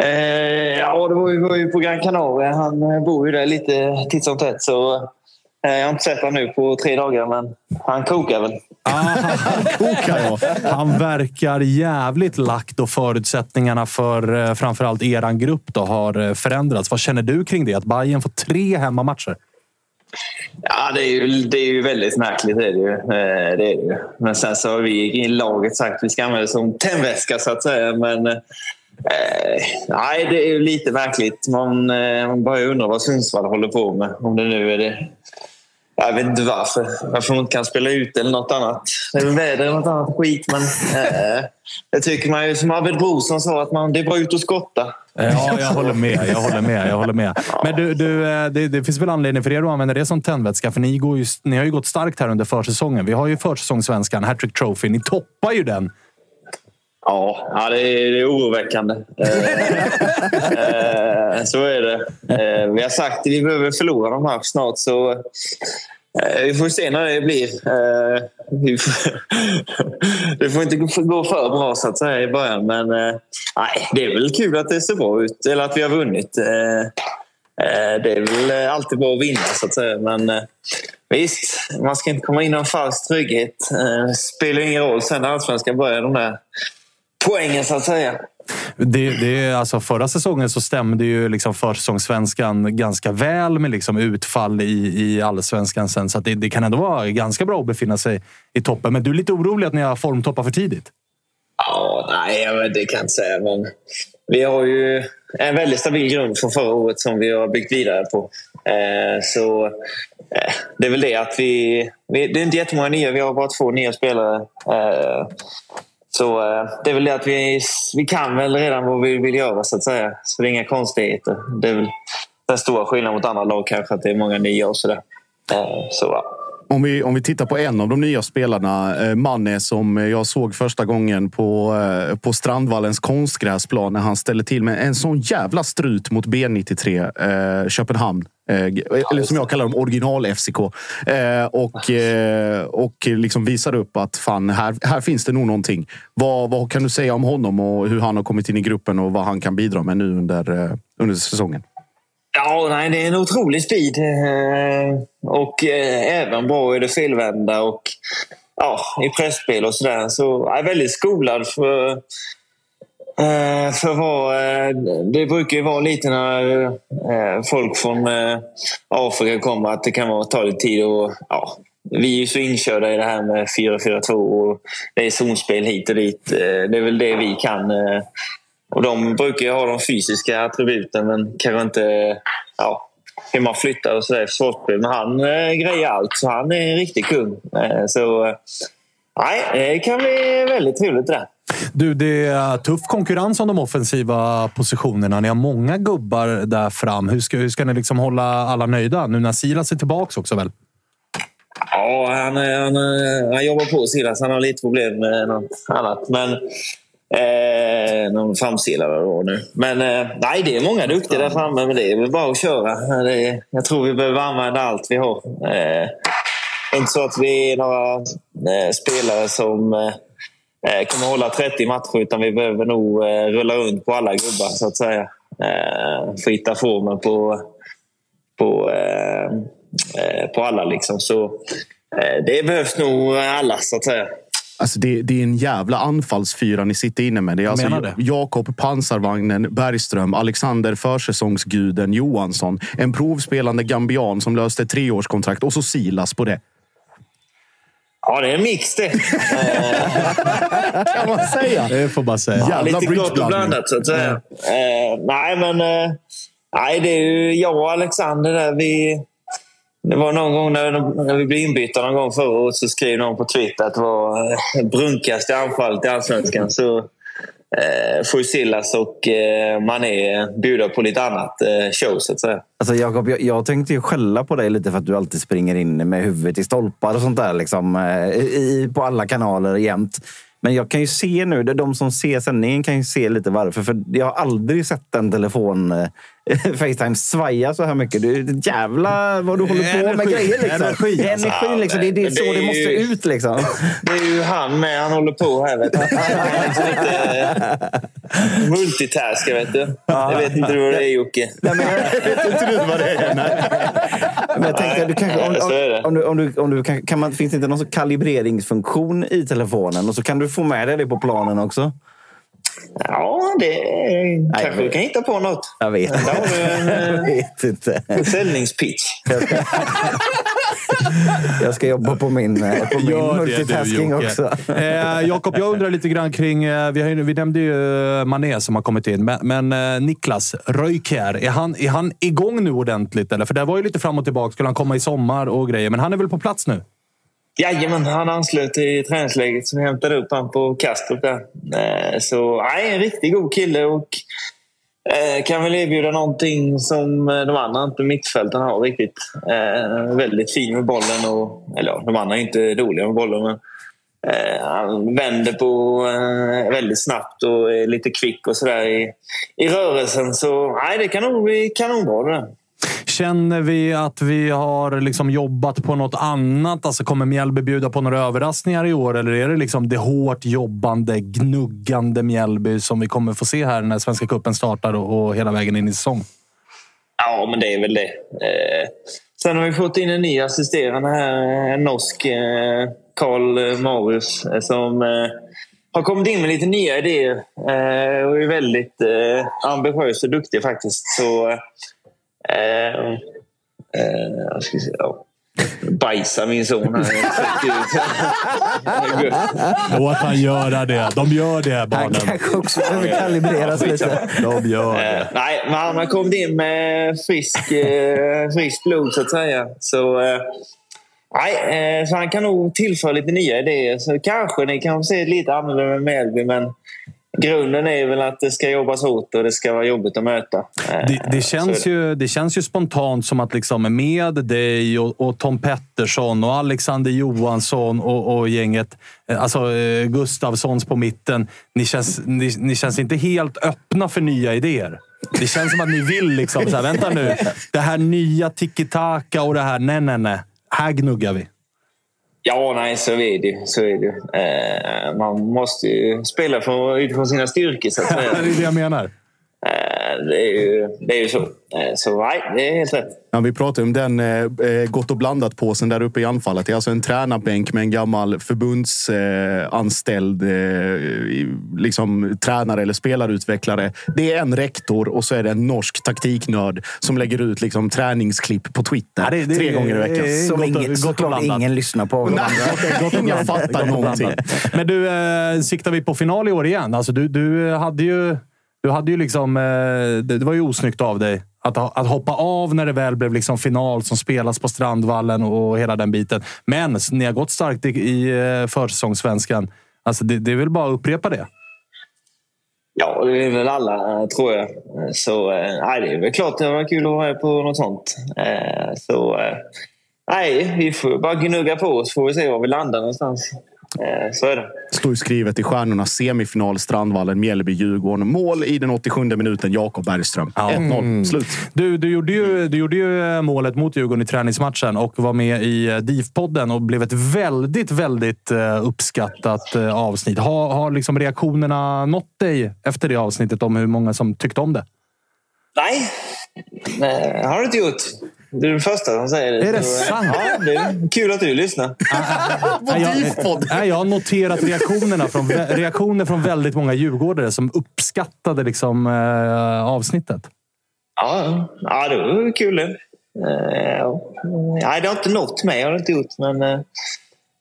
Eh, ja, det var ju, var ju på Gran Canaria. Han eh, bor ju där lite titt som tätt. Så, eh, jag har inte sett honom nu på tre dagar, men han kokar väl. Han verkar jävligt lagt och förutsättningarna för eh, framförallt eran grupp då har eh, förändrats. Vad känner du kring det? Att Bayern får tre hemmamatcher? Ja, det är ju, det är ju väldigt märkligt. Det är det, ju. Eh, det är det ju. Men sen så har vi i laget sagt att vi ska använda det som tändväska så att säga. Men eh, nej, det är ju lite märkligt. Man, eh, man börjar undra vad Sundsvall håller på med. Om det nu är det... Jag vet inte varför. Varför man inte kan spela ut eller något annat. Det är väl väder eller något annat skit. Men eh, det tycker man ju som Arvid Brorsson sa att man, det är bara ut och skotta. Eh, ja, jag håller med. Jag håller med. Jag håller med. Men du, du, eh, det, det finns väl anledning för er att använda det som tändvätska? För ni, går ju, ni har ju gått starkt här under försäsongen. Vi har ju försäsongssvenskan, Hattrick Trophy. Ni toppar ju den. Ja, ja det, är, det är oroväckande. Eh, eh, så är det. Eh, vi har sagt att vi behöver förlora de här snart. Så eh, vi får se när det blir. Eh, får, det får inte gå- för bra så att säga i början. Men eh, nej, det är väl kul att det ser bra ut. Eller att vi har vunnit. Eh, eh det är väl alltid bra att vinna så att säga. Men eh, visst, man ska inte komma in i någon falsk trygghet. Det spelar ingen roll sen när allsvenskan börjar, de där poängen så att säga. Det, det, är alltså förra säsongen så stämde ju liksom försäsongssvenskan ganska väl med liksom utfall i, i allsvenskan sen. Så det, det, kan ändå vara ganska bra att befinna sig i toppen. Men du är lite orolig att ni har formtoppar för tidigt? Ja, nej, det kan jag inte säga. Men vi har ju en väldigt stabil grund från förra året som vi har byggt vidare på. Eh, så eh, det är väl det att vi, vi... Det är inte jättemånga nya. Vi har bara två nya spelare. Eh, så det är väl det att vi, vi kan väl redan vad vi vill göra så att säga. Så det är inga konstigheter. Det är väl den stora skillnaden mot andra lag kanske att det är många nya och sådär. Eh, så ja. Om vi, om vi tittar på en av de nya spelarna, eh, Manne, som jag såg första gången på, eh, på Strandvallens konstgräsplan när han ställde till med en sån jävla strut mot B93 eh, Köpenhamn. Eh, eller som jag kallar dem, original-FCK. Eh, och eh, och liksom visar upp att fan, här, här finns det nog någonting. Vad, vad kan du säga om honom och hur han har kommit in i gruppen och vad han kan bidra med nu under, under säsongen? Ja, nej, det är en otrolig speed. Och även bra i det felvända och ja, i pressspel och sådär. Så jag är väldigt skolad för, eh, för. Eh, det brukar ju vara lite när eh, folk från eh, Afrika kommer att det kan vara, ta lite tid. Och, ja, vi är ju så inkörda i det här med 4-4-2 och det är zonspel hit och dit. Det är väl det vi kan och de brukar ju ha de fysiska attributen men kanske inte ja, hur man flyttar och sådär försvarsspel. Men han eh, grejer allt, så han är en riktig kung. Eh, så eh, nej, det kan bli väldigt trevligt det där. Du, det är tuff konkurrens om de offensiva positionerna. Ni har många gubbar där fram. Hur ska, hur ska ni liksom hålla alla nöjda nu när Silas är tillbaka också väl? Ja, han, han, han jobbar på Silas. Han har lite problem med något annat. Men Eh, någon framsilare då nu. Men eh, nej, det är många duktiga där framme, men det är väl bara att köra. Det, jag tror vi behöver använda allt vi har. Eh, inte så att vi är några eh, spelare som eh kommer hålla 30 matcher, utan vi behöver nog eh, rulla runt på alla gubbar, så att säga. Eh, för att hitta formen på, på, eh, eh, på alla. Liksom. Så det behövs nog alla, så att säga. Alltså det, det, är en jävla anfallsfyra ni sitter inne med. Det är alltså Jakob Pansarvagnen Bergström, Alexander Försäsongsguden Johansson, en provspelande gambian som löste treårskontrakt och så Silas på det. Ja, det är en mix det. kan man säga. Det får man säga. Ja, lite gott och blandat så att säga. Mm. Uh, nej, men uh, nej, det är ju jag och Alexander där. Vi, det var någon gång när, när vi blev inbytta någon gång förra året så skrev någon på Twitter att det var eh, brunkaste anfallet i Allsvenskan. Så eh, Fusillas och eh, Mané bjuder på lite annat eh, show så att säga. Alltså Jakob, jag, jag tänkte ju skälla på dig lite för att du alltid springer in med huvudet i stolpar och sånt där. Liksom, eh, i, på alla kanaler jämt. Men jag kan ju se nu, de som ser sändningen kan ju se lite varför. För jag har aldrig sett en telefon eh, Facetime svaja så här mycket. Du, jävla vad du håller på energi, med grejer. Liksom. Energi, alltså. Energin, liksom. Det, det är så det, det måste ju, ut. Liksom. Det är ju han med. Han håller på här. Vet du. Han är liksom inte multitaska, vet du. Jag vet inte vad det är, Jocke. Nej, men, vet inte du vad det är? Nej. Men jag tänkte, du kanske, om, om, om, du, om, du, om du kan, kan man, finns det inte någon kalibreringsfunktion i telefonen? Och så kan du få med dig det på planen också. Ja, det Nej, kanske du kan hitta på något. Jag vet, Där har du en, jag vet inte. Försäljningspitch. Jag ska jobba på min, eh, på min multitasking du, också. Eh, Jakob, jag undrar lite grann kring... Eh, vi, har, vi nämnde ju eh, Mané som har kommit in, men, men eh, Niklas Röjkär, är han, är han igång nu ordentligt? Eller? För det var ju lite fram och tillbaka. Skulle han komma i sommar och grejer, men han är väl på plats nu? Jajamän, han anslöt till träningsläget så vi hämtade upp honom på Kastrup där. Eh, så nej, en riktigt god kille och eh, kan väl erbjuda någonting som eh, de andra inte mittfältarna har riktigt. Väldigt fin med bollen och, eller ja, de andra är inte dåliga med bollen men han vänder på väldigt snabbt och är lite kvick och sådär i, i rörelsen. Så nej, det kan nog bli kanonbra det där. Känner vi att vi har liksom jobbat på något annat? Alltså kommer Mjällby bjuda på några överraskningar i år? Eller är det liksom det hårt jobbande, gnuggande Mjällby som vi kommer få se här när Svenska Cupen startar och hela vägen in i säsong? Ja, men det är väl det. Eh, sen har vi fått in en ny assisterande här, en norsk, eh, Karl Marius, eh, som eh, har kommit in med lite nya idéer eh, och är väldigt ambitiös och duktig faktiskt. Så, eh, eh, ska se, ja. Bajsar min son här. Låt han göra det. De gör det, Han barnen. kanske också behöver kalibreras lite. De gör Eh, det. nej, men han har kommit in med frisk, eh, friskt blod så att säga. Så, eh, nej, eh, så han kan nog tillföra lite nya idéer. Så kanske ni kan se lite annorlunda med Melby, men grunden är väl att det ska jobbas hårt och det ska vara jobbigt att möta. Eh, Det, det, så känns det. ju, det känns ju spontant som att liksom med dig och, och Tom Pettersson och Alexander Johansson och, och gänget, eh, alltså eh, Gustavssons på mitten. Ni känns, ni, ni känns inte helt öppna för nya idéer. Det känns som att ni vill liksom, så här, vänta nu. Det här nya tiki-taka och det här, nej, nej, nej. Här gnuggar vi. Ja, nej, så är det ju. Så är det. Eh, man måste ju spela för, utifrån sina styrkor, så att säga. Det är det jag menar. Det, är ju, det är ju så. Eh, så nej, det är helt rätt. Ja, vi pratar om den eh, eh, gott och blandat-påsen där uppe i anfallet. Det är alltså en tränarbänk med en gammal förbundsanställd eh, eh, liksom, tränare eller spelarutvecklare. Det är en rektor och så är det en norsk taktiknörd som lägger ut liksom, träningsklipp på Twitter Ja, det- det- tre gånger i veckan. Som gott ingen, gott och ingen lyssnar på. Nej, ingen fattar någonting. Men du, eh, siktar vi på final i år igen? Alltså, du, du hade ju... Du hade ju liksom... Eh, det, var ju osnyggt av dig att, att hoppa av när det väl blev liksom final som spelas på Strandvallen och hela den biten. Men ni har gått starkt i, i eh, försäsongssvenskan. Alltså, det, det är väl bara att upprepa det. Ja, det är väl alla, eh, tror jag. Så nej, det är väl klart det var kul att vara med på något sånt. Så nej, vi får bara gnugga på oss får vi se var vi landar någonstans. Eh, Så är det. Står ju skrivet i stjärnorna semifinal Strandvallen, Mjällby, Djurgården. Mål i den 87 minuten, Jakob Bergström. 1-0. Slut. Du, du, gjorde ju, du gjorde ju eh, målet mot Djurgården i träningsmatchen och var med i eh, DIF-podden och blev ett väldigt, väldigt uppskattat avsnitt. Har, har liksom reaktionerna nått dig efter det avsnittet om hur många som tyckte om det? Nej, nej har du inte gjort. Du är den första som säger det. Är det Så, sant? Ja, det är kul att du lyssnar. Jag, jag har noterat reaktionerna från, reaktioner från väldigt många djurgårdare som uppskattade liksom, eh, avsnittet. Ja, ja det var kul det. Eh, ja. Nej, det har inte nått mig. har det inte gjort. Men eh,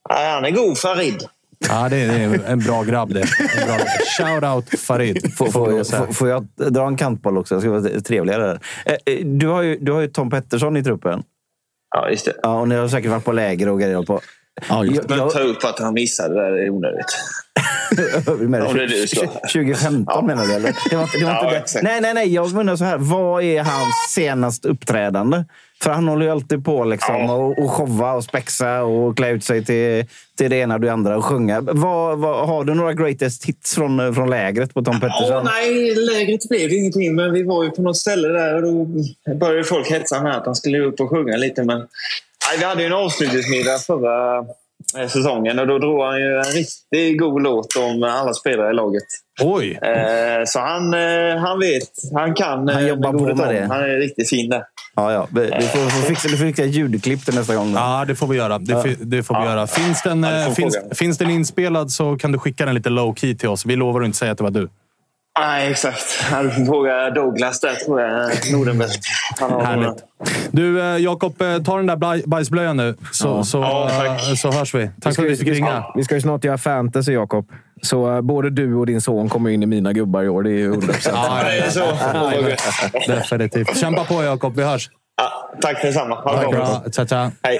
han är god, Farid. Ja, det är, det är en bra grabb det. En bra, shout out Farid. Får, får vi får, jag dra en kantboll också? Jag ska vara trevligare. där. Eh, eh, Du har, ju, du har ju Tom Pettersson i truppen. Ja, just det. Ja, och ni har säkert varit på läger och grejer. På. Ja, just Men Jag- ta upp att han missade det där är onödigt. Menar Om det är du, så. 2015 menar du? Eller? Det var, det var Ja, inte det. exakt. Nej, nej, nej. Jag menar så här. Vad är hans senast uppträdande? För han håller ju alltid på liksom Ja. och, och showa och spexa och klä ut sig till, till det ena och det andra och sjunga. Vad, vad, har du några greatest hits från, från lägret på Tom Pettersson? Åh, nej, lägret blev det ingenting. Men vi var ju på något ställe där och då började folk hetsa med att han skulle upp och sjunga lite. Men nej, vi hade ju en avslutningsmiddag förra säsongen och då drog han ju en riktigt god låt om alla spelare i laget. Oj! Eh, så han, eh, han vet. Han kan. eh, Han jobbar på med det. Han är riktigt fin där. Ja, ja. Vi, vi får, får fixa, vi får fixa ljudklipp till nästa gång. Då. Ja, det får vi göra. Det, det får vi göra. Finns, den, Ja, det eh, finns, fråga. finns den inspelad så kan du skicka den lite low key till oss. Vi lovar att inte säga att det var du. Nej, exakt. Får fråga Douglas där, tror jag. Han några. Härligt. Du, eh, Jakob, eh, ta den där bajsblöjan nu, så, så, Ja, eh, så hörs vi. Tack för att vi fick ringa. Vi ska ju snart göra fantasy, Jakob. Så både du och din son kommer in i mina gubbar i år. Det är ju 100 procent. Ja, Det är så. Definitivt. Kämpa på, Jakob. Vi hörs. Ja, tack detsamma. Ha det bra. bra. Tja, tja. Hej.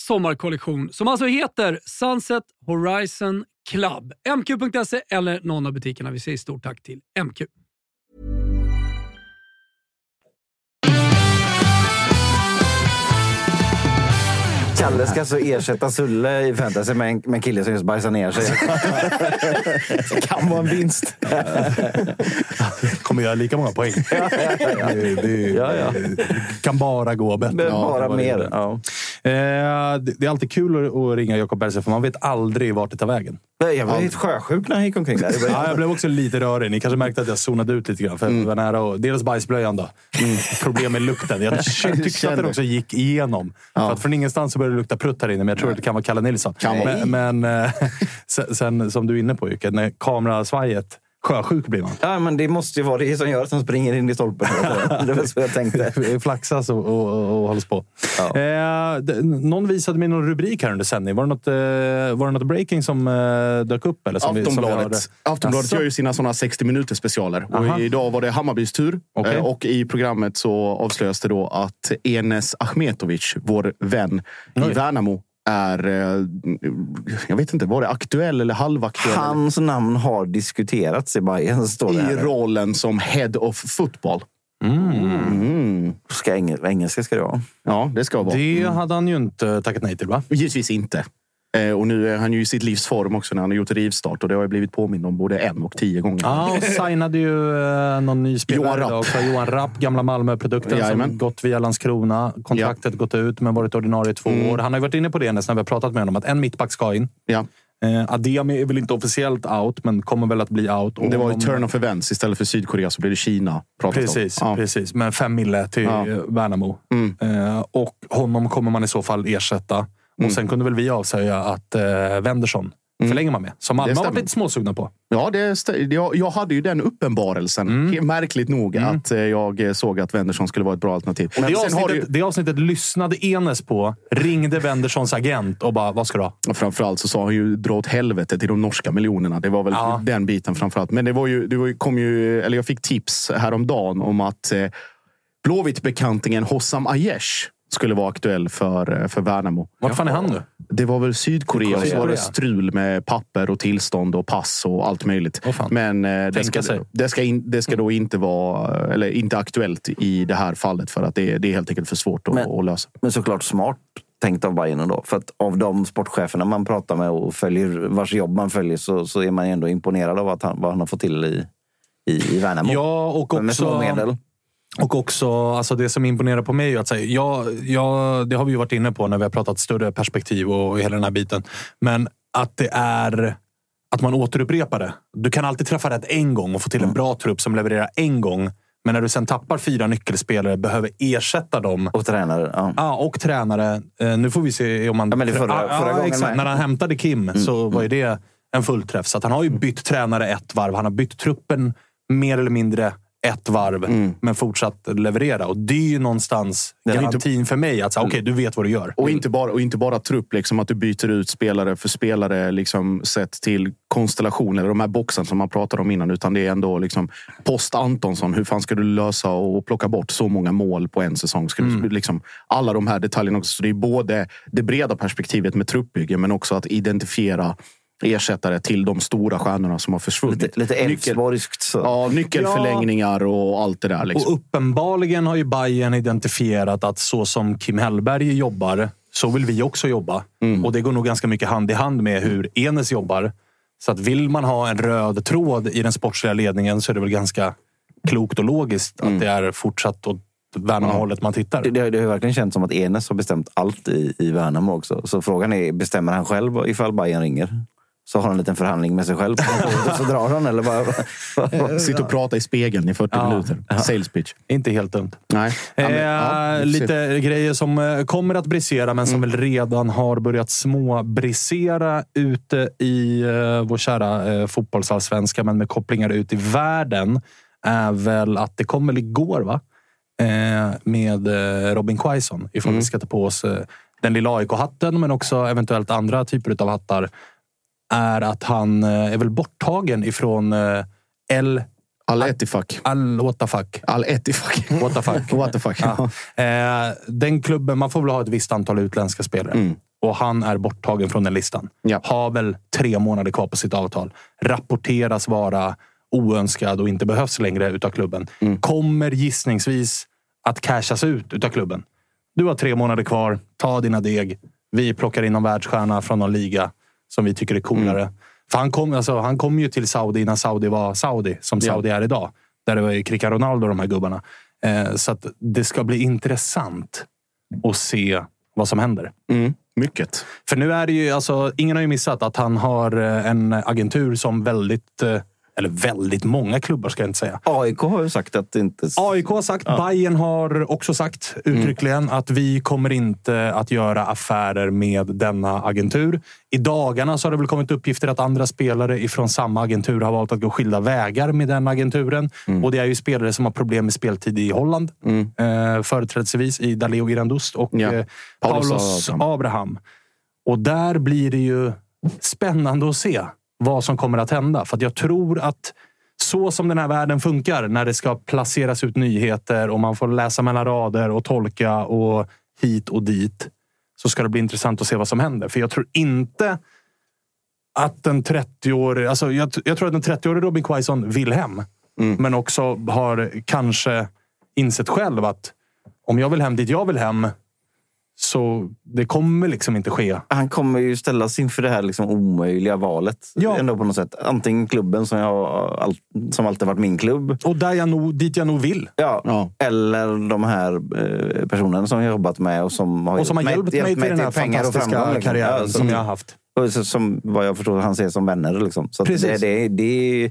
sommarkollektion som alltså heter Sunset Horizon Club. MQ.se eller någon av butikerna. Vi säger stort tack till MQ. Kalle ska alltså ersätta Sulle i fantasy med en, med en kille som just bajsar ner sig. Det kan vara en vinst. Kommer göra lika många poäng. Det, det, Ja, ja. kan bara gå bättre. Är bara det mer. Ja. Eh, det, är alltid kul att, ringa Jakob Bergström för man vet aldrig vart det tar vägen. Jag var helt sjösjuk när han gick omkring där. Ja, jag blev också lite rörig. Ni kanske märkte att jag zonade ut lite grann. För jag var nära och, dels bajsblöjan då. Problem med lukten. Jag tyckte att den också gick igenom. För att från ingenstans så började det lukta prutt här inne. Men jag tror att det kan vara Kalle Nilsson. Kan. Men, men eh, sen, sen, som du är inne på Jocke, när kamerasvajet. Sjösjuk blir man. Ja, men det måste ju vara det som gör att han springer in i stolpen. Det var så jag tänkte. Det flaxas och, och, och hålls på. Ja. Eh, någon visade mig någon rubrik här under sändning. Var det något, eh, var det något breaking som eh, dök upp? Eller som vi- som vi hörde? Aftonbladet, Aftonbladet Asså? gör ju sina såna 60 minuters specialer. Aha. Och idag var det Hammarbys tur. Okej. Eh, Och i programmet så avslöjas det då att Enes Ahmetovic, vår vän i Oj. Värnamo, är... eh, Jag vet inte, var det aktuell eller halvaktuell? Hans namn har diskuterats i Bayern står det I här. rollen som head of football. Mm. Ska engel, engelska ska det vara. Ja, det ska vara. Det hade han ju inte tackat nej till, va? Givetvis inte. Eh, Och nu är han ju i sitt livs form också när han har gjort rivstart. Och det har jag blivit påmind om både en och tio gånger. Ja, och signade ju eh, någon ny spelare Johan Rapp. idag. Johan Rapp, gamla Malmö-produkten Jajamän. som gått via Landskrona. Kontraktet gått ut, men varit ordinarie i två Mm. år. Han har varit inne på det när vi har pratat med honom, att en mittback ska in. Ja. Eh, Ademi är väl inte officiellt out, men kommer väl att bli out. Och Det var ju turn of events. Istället för Sydkorea så blev det Kina. Precis. Ja. precis. Men fem mille till Ja. Värnamo. Mm. Eh, och honom kommer man i så fall ersätta. Mm. Och sen kunde väl vi avslöja att eh, Wendersson förlänger man med. Som Malmö har varit lite småsugna på. Ja, det jag, jag hade ju den uppenbarelsen. Mm. Märkligt nog att eh, jag eh, såg att Wendersson skulle vara ett bra alternativ. Och det, avsnittet, du, det avsnittet lyssnade Enes på. Ringde Wenderssons agent och bara, vad ska du ha? och framförallt så sa han ju dra åt helvete till de norska miljonerna. Det var väl Ja. den biten framförallt. Men det var ju, det var ju, kom ju, eller jag fick tips häromdagen om att eh, Blåvitt-bekantingen Hossam Aiesh skulle vara aktuell för, för Värnamo. Vart fan är han nu? Det var väl Sydkorea, så var det strul med papper och tillstånd och pass och allt möjligt. Fan. Men eh, det, ska, det, ska in, det ska då inte vara eller inte aktuellt i det här fallet för att det, det är helt enkelt för svårt att, Men- att lösa. Men såklart smart tänkt av Bayern då. För att av de sportcheferna man pratar med och följer, vars jobb man följer så, så är man ändå imponerad av att han, vad han har fått till i, i, i Värnamo. Ja, och Men med små också... medel. Och också, alltså det som imponerar på mig är att säga, ja, ja, det har vi ju varit inne på när vi har pratat större perspektiv och hela den här biten. Men att det är att man återupprepar det. Du kan alltid träffa rätt en gång och få till en bra trupp som levererar en gång. Men när du sen tappar fyra nyckelspelare, behöver ersätta dem. Och tränare. Ja. Ja, och tränare. Eh, nu får vi se om man... Ja, men det förra- Ja, förra gången exakt. Mm. När han hämtade Kim så var ju det en fullträff. Så han har ju bytt tränare ett varv. Han har bytt truppen mer eller mindre ett varv, Mm. men fortsatt leverera. Och det är ju någonstans är inte- garantin för mig att säga, okej, du vet vad du gör. Och inte bara, och inte bara trupp, liksom, att du byter ut spelare för spelare liksom, sett till konstellationer, de här boxen som man pratade om innan. Utan det är ändå liksom, post Antonsson. Hur fan ska du lösa och plocka bort så många mål på en säsong? Ska du, liksom, alla de här detaljerna också. Så det är både det breda perspektivet med truppbygge, men också att identifiera ersättare till de stora stjärnorna som har försvunnit. Lite, lite Nyckel- Elfsborgskt. så. Ja, nyckelförlängningar och allt det där. Liksom. Och uppenbarligen har ju Bayern identifierat att så som Kim Hellberg jobbar, så vill vi också jobba. Mm. Och det går nog ganska mycket hand i hand med hur Enes jobbar. Så att vill man ha en röd tråd i den sportsliga ledningen så är det väl ganska klokt och logiskt Mm. att det är fortsatt åt Värnamo-hållet man tittar. Det, det, det har verkligen känts som att Enes har bestämt allt i, i Värnamo också. Så frågan är, bestämmer han själv ifall Bayern ringer? Så har han en liten förhandling med sig själv och så drar han eller vad? Sitter och pratar i spegeln i 40 Ja. minuter. Sales pitch. Inte helt dumt. Nej. Ja, ja, Eh, se. lite grejer som eh, kommer att brisera, men som väl redan har börjat småbrisera ute i eh, vår kära eh, fotbollsallsvenska, men med kopplingar ut i världen, är väl att det kom väl igår, va? Eh, med eh, Robin Quaison. Ifall vi ska ta på oss eh, den lilla AIK-hatten, men också eventuellt andra typer av hattar. Är att han eh, är väl borttagen ifrån eh, El Al Etifak. Al what the fuck. Al Etifak. What the fuck. What the fuck. Ja. Eh, den klubben, man får väl ha ett visst antal utländska spelare. Mm. Och han är borttagen från den listan. Ja. Har väl tre månader kvar på sitt avtal. Rapporteras vara oönskad och inte behövs längre utav klubben. Mm. Kommer gissningsvis att cashas ut utav klubben. Du har tre månader kvar. Ta dina deg. Vi plockar in någon världsstjärna från någon liga som vi tycker är coolare. Mm. För han kom, alltså, han kom ju till Saudi när Saudi var Saudi, som Ja. Saudi är idag. Där det var ju Cristiano Ronaldo och de här gubbarna. Eh, så att det ska bli intressant att se vad som händer. Mm. Mycket. För nu är det ju, alltså, ingen har ju missat att han har eh, en agentur som väldigt, eh, eller väldigt många klubbar ska jag inte säga. AIK har ju sagt att det inte... AIK har sagt, Bayern har också sagt uttryckligen att vi kommer inte att göra affärer med denna agentur. I dagarna så har det väl kommit uppgifter att andra spelare ifrån samma agentur har valt att gå skilda vägar med den agenturen. Och det är ju spelare som har problem med speltid i Holland. Eh, företrädesvis i Daleo Irandust och Ja. eh, Paulus Abraham. Abraham. Och där blir det ju spännande att se vad som kommer att hända. För att jag tror att så som den här världen funkar när det ska placeras ut nyheter och man får läsa mellan rader och tolka och hit och dit så ska det bli intressant att se vad som händer. För jag tror inte att en 30-årig... Alltså jag, jag tror att en 30-årig Robin Quaison vill hem. Men också har kanske insett själv att om jag vill hem dit jag vill hem så det kommer liksom inte ske. Han kommer ju ställas inför det här liksom omöjliga valet. Ja. Ändå på något sätt. Antingen klubben som, jag, som alltid varit min klubb. Och där jag nog, dit jag nog vill. Ja. Ja. Eller de här eh, personerna som jag jobbat med och som har, Och som har hjälpt mig till den här pengar och fantastiska framgång, liksom. karriären Ja, som jag har haft. Som vad jag förstår han ser som vänner. Liksom. Så att det, det, det är...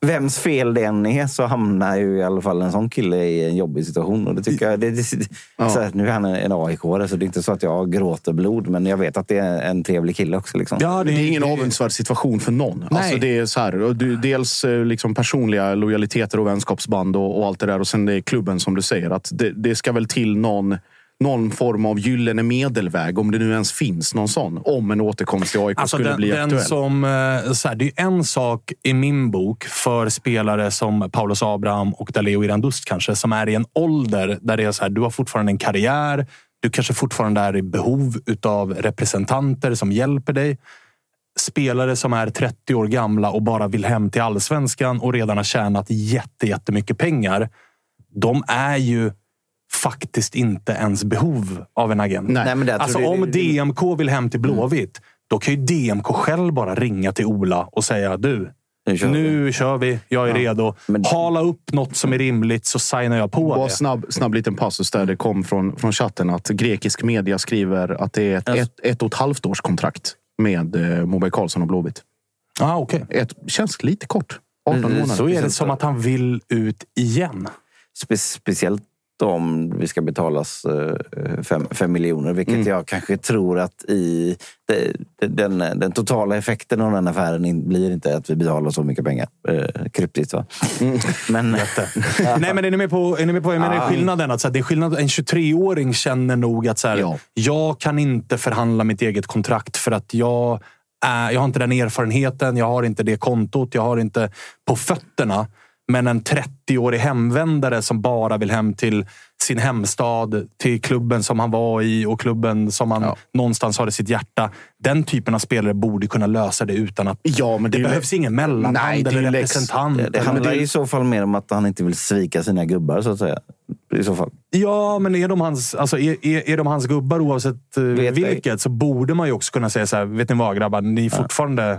Vems fel det än är så hamnar ju i alla fall en sån kille i en jobbig situation. Och det tycker jag, det, det, så här, nu är han en aik så det är inte så att jag gråter blod. Men jag vet att det är en trevlig kille också. Liksom. Ja, Det är ingen avundsvärd situation för någon. Alltså det är så här, du, dels eh, liksom personliga lojaliteter och vänskapsband och, och allt det där. Och sen det är klubben som du säger. att Det, det ska väl till någon, någon form av gyllene medelväg, om det nu ens finns någon sån. Om en återkomst till AIK Alltså skulle den, bli den aktuell. som, eh, så här, det är en sak i min bok för spelare som Paulus Abraham och Daleo Irandust kanske, som är i en ålder där det är så här, du har fortfarande en karriär. Du kanske fortfarande är i behov av representanter som hjälper dig. Spelare som är 30 år gamla och bara vill hem till allsvenskan och redan har tjänat jätte, jättemycket pengar. De är ju faktiskt inte ens behov av en agent. Nej. Men det, jag Alltså det- om det- DMK vill hem till Blåvitt, då kan ju DMK själv bara ringa till Ola och säga du, Nu kör vi." nu kör vi. Jag är redo. Men- Hala upp något som är rimligt så signar jag på Bara det. snabb, snabb liten passus där det kom från, från chatten att grekisk media skriver att det är ett, Alltså- ett, ett och ett halvt års kontrakt med eh, Moberg Karlsson och Blåvitt. Ah, okay. Ett, känns lite kort. 18 Det- det- månader. Så är det som att han vill ut igen. Spe, speciellt om vi ska betalas eh, fem, fem miljoner, vilket Mm. jag kanske tror att i den, den totala effekten av den affären blir inte att vi betalar så mycket pengar. Eh, kryptiskt va? Mm. Men, Nej, men är ni med på, är ni med på jag menar, Ah. skillnaden? Att, så här, det är skillnad. En 23-åring känner nog att så här, Ja. jag kan inte förhandla mitt eget kontrakt för att jag, är, jag har inte den erfarenheten. Jag har inte det kontot. Jag har inte på fötterna. Men en 30-årig hemvändare som bara vill hem till sin hemstad, till klubben som han var i och klubben som han Ja. någonstans har i sitt hjärta. Den typen av spelare borde kunna lösa det utan att Ja, men det, det, är ju- behövs ingen mellanhand Nej, det är eller representant. det, det handlar det- i så fall mer om att han inte vill svika sina gubbar så att säga. I så fall. Ja, men är de hans, alltså, är, är, är de hans gubbar oavsett eh, Vet vilket så borde man ju också kunna säga så här. Vet ni vad grabbar? Ni är fortfarande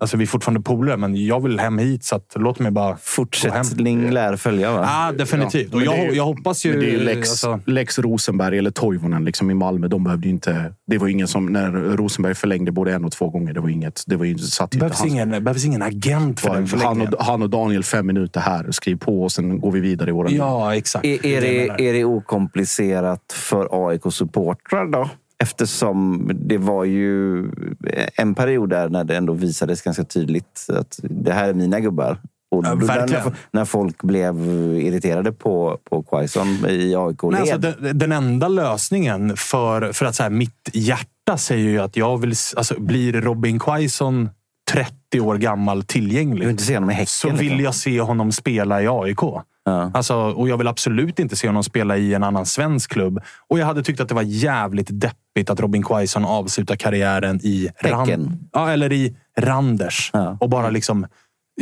Alltså, vi är fortfarande polare, men jag vill hem hit. Så att, låt mig bara Fortsättning lär följa, va? Ja, definitivt. Ja, och jag, ju- jag hoppas ju... Men det är ju Lex, alltså- Lex Rosenberg eller Toivonen liksom i Malmö. De behövde ju inte... Det var ingen som... När Rosenberg förlängde både en och två gånger. Det var inget... Det var ju, satt ju behövs, ingen, behövs ingen agent för den han, och, han och Daniel fem minuter här. Skriv på och sen går vi vidare i våra. Ja, exakt. Är, är, Det är det okomplicerat för AIK-supportrar då? Eftersom det var ju en period där när det ändå visades ganska tydligt att det här är mina gubbar. Och Ja, när, när folk blev irriterade på, på Quaison i AIK-led. Nej, alltså, den, den enda lösningen för, för att så här, mitt hjärta säger ju att jag vill... Alltså, blir Robin Quaison 30 år gammal tillgänglig inte se honom i Häcken, så vill liksom. jag se honom spela i AIK. Ja. Alltså, och jag vill absolut inte se honom spela i en annan svensk klubb. Och jag hade tyckt att det var jävligt deppigt att Robin Quaison avslutar karriären i, Häcken. ja, eller i Randers. Ja. Och bara liksom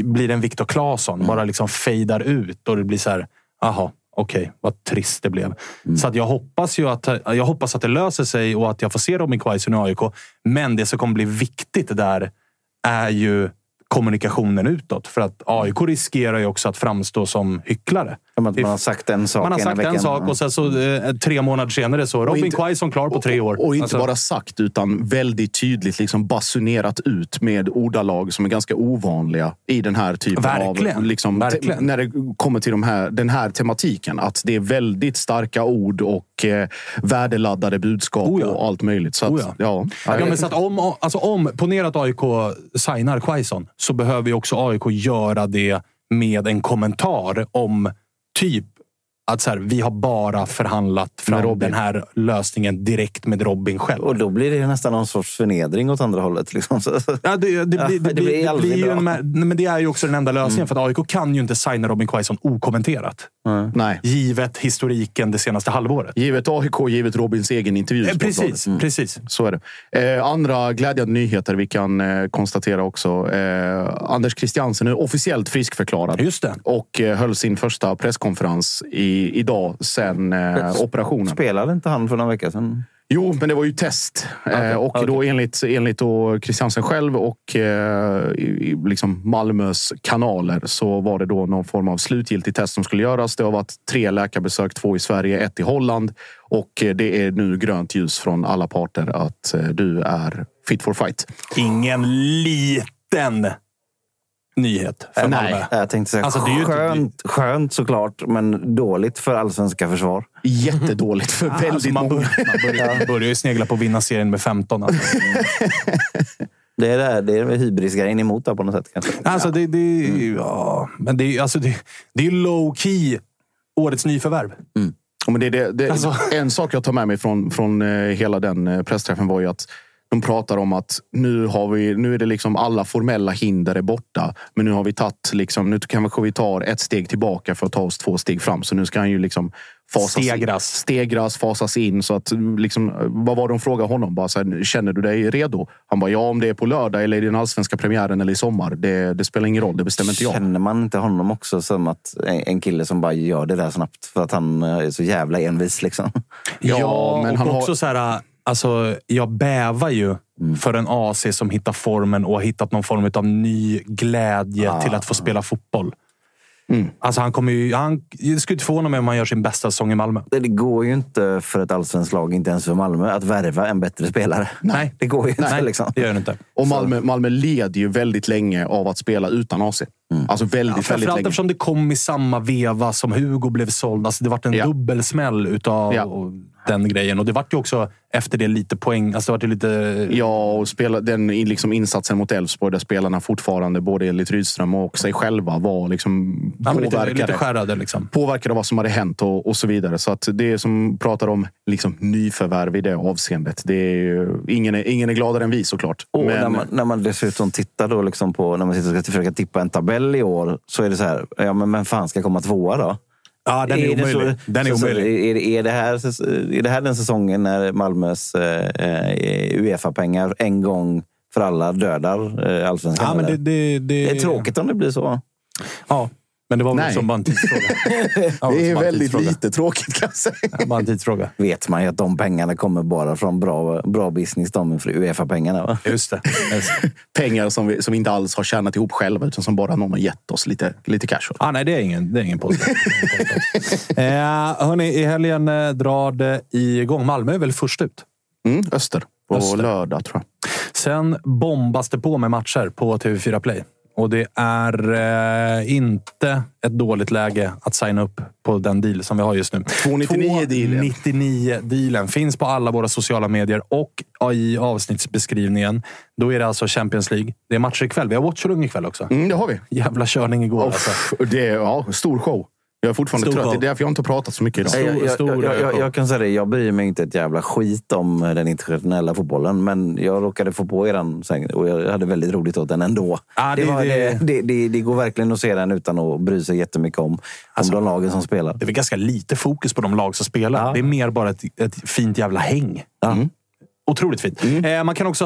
blir en Viktor Claesson. Bara liksom fejdar ut och det blir så här, aha, okej, vad trist det blev. Så att jag hoppas ju att, jag hoppas att det löser sig och att jag får se Robin Quaison i AIK. Men det som kommer bli viktigt där är ju kommunikationen utåt. För att AIK riskerar ju också att framstå som hycklare. Man har sagt en sak Man har sagt en sak och sen så eh, tre månader senare så Robin inte- Quaison klar på tre år. Och, och inte Alltså- bara sagt, utan väldigt tydligt liksom basunerat ut med ordalag som är ganska ovanliga i den här typen Verkligen. av... Liksom, Verkligen. te- när det kommer till de här, den här tematiken. Att det är väldigt starka ord och eh, värdeladdade budskap Oh ja. och allt möjligt. Så att, Oh ja. ja. Ja, men så att om, alltså om, ponera att AIK signar Quaison så behöver ju också AIK göra det med en kommentar om typ att så här, vi har bara förhandlat fram den här lösningen direkt med Robin själv. Och då blir det nästan någon sorts förnedring åt andra hållet. Liksom. Ja, det, det, Ja, blir- det, det blir- aldrig blir ju bra. en, men det är ju också den enda lösningen. För att AIK kan ju inte signa Robin Quaison okommenterat. Nej. Givet historiken det senaste halvåret. Givet AIK, givet Robins egen intervju. Eh. Precis, precis. Så är det. Eh, andra glädjande nyheter vi kan eh, konstatera också. Eh, Anders Christiansen är officiellt friskförklarad. Just det. Och eh, höll sin första presskonferens i, idag sen eh, operationen. Spelade inte han för några veckor sedan? Jo, men det var ju test. Eh, och okej. då enligt, enligt då Christiansen själv och eh, liksom Malmös kanaler så var det då någon form av slutgiltig test som skulle göras. Det har varit tre läkarbesök, två i Sverige, ett i Holland. Och eh, det är nu grönt ljus från alla parter att eh, du är fit for fight. Ingen liten nyhet för nej. Malmö. Jag tänkte säga Alltså, det är ju inte- skönt, skönt såklart, men dåligt för allsvenska försvar. Jättedåligt för väldigt Alltså, man, många. bör, man börjar, börjar ju snegla på att vinna serien med 15. Alltså. Det är det, här- det är hybrisgrejen emot där på något sätt. Kanske. Alltså, det, det, ja, men det, är- alltså, det, det är low key årets nyförvärv. Ja, men det, det, det, Alltså- En sak jag tar med mig från, från eh, hela den eh, pressträffen var ju att de pratar om att nu, har vi, nu är det liksom alla formella hinder är borta. Men nu har vi tagit, liksom, nu kanske vi tar ett steg tillbaka för att ta oss två steg fram. Så nu ska han ju liksom fasas Stegras. In, stegras, fasas in. Så att, liksom, vad var det de frågade honom? Bara så här, Känner du dig redo? Han bara, ja om det är på lördag eller i den allsvenska premiären eller i sommar. Det, det spelar ingen roll, det bestämmer inte jag. Känner man inte honom också som att en kille som bara gör det där snabbt för att han är så jävla envis? Liksom. Ja, men och han har- också så här... Alltså, jag bävar ju Mm. för en AC som hittar formen och har hittat någon form av ny glädje Ah. till att få spela fotboll. Mm. Alltså, han kommer ju, han, det skulle inte förvåna mig om han gör sin bästa säsong i Malmö. Det går ju inte för ett allsvenskt lag, inte ens för Malmö, att värva en bättre spelare. Nej. Det går ju inte. Nej, Liksom. det gör det inte. Och Malmö, Malmö leder ju väldigt länge av att spela utan AC. Alltså väldigt, Ja, väldigt länge. eftersom det kom i samma veva som Hugo blev såld. Alltså det vart en Ja. dubbelsmäll utav Ja. Den grejen. Och det vart ju också efter det lite poäng. Alltså det vart ju lite... Ja, och spela, den liksom insatsen mot Elfsborg där spelarna fortfarande, både enligt Rydström och sig själva, var liksom Ja, men lite, påverkade. lite skärrade liksom. påverkade av vad som hade hänt och, och så vidare. Så att det är som pratar om liksom nyförvärv i det avseendet. Det är, ju- ingen, är, ingen är gladare än vi såklart. Och Men- när, man, när man dessutom tittar då liksom på, när man sitter och ska försöka tippa en tabell i år, så är det så här, ja men vem fan ska komma tvåa då? Ja, den är, det omöjlig. den är omöjlig. Är, är, det här, är det här den säsongen när Malmös eh, eh, Uefa-pengar en gång för alla dödar eh, allsvenskan? Ja, men det, det, det, det är tråkigt om det blir så. Ja, Men det var väl Nej. också bara en tidsfråga. Ja, det är väldigt tidsfråga. lite tråkigt kan jag säga. Ja, Bara en tidsfråga. Vet man ju att de pengarna kommer bara från bra, bra business, de Uefa-pengarna. Va? Just det. Pengar som vi, som vi inte alls har tjänat ihop själva, utan som bara någon har gett oss lite, lite casual. Ah, nej, det är ingen, det är ingen påstående. eh, hörni, i helgen eh, drar det igång. Malmö är väl först ut? Mm, Öster. På Öster. lördag, tror jag. Sen bombas det på med matcher på TV4 Play. Och det är eh, inte ett dåligt läge att signa upp på den deal som vi har just nu. 299-dealen. 299-dealen finns på alla våra sociala medier och i avsnittsbeskrivningen. Då är det alltså Champions League. Det är matcher ikväll. Vi har Watchalung ikväll också. Mm, det har vi. Jävla körning igår. Alltså. Uff, det ja, stor show. Jag är fortfarande Stor trött. show. Det är därför jag inte har pratat så mycket idag. Nej, jag, jag, stor jag, jag, jag kan säga det, jag bryr mig inte ett jävla skit om den internationella fotbollen. Men jag råkade få på eran säng och jag hade väldigt roligt åt den ändå. Ja, det, det- var, det- det, det, det, det går verkligen att se den utan att bry sig jättemycket om, om de lagen som spelar. Det är väl ganska lite fokus på de lag som spelar. Ja. Det är mer bara ett, ett fint jävla häng. Ja. Otroligt fint. Eh, man kan också,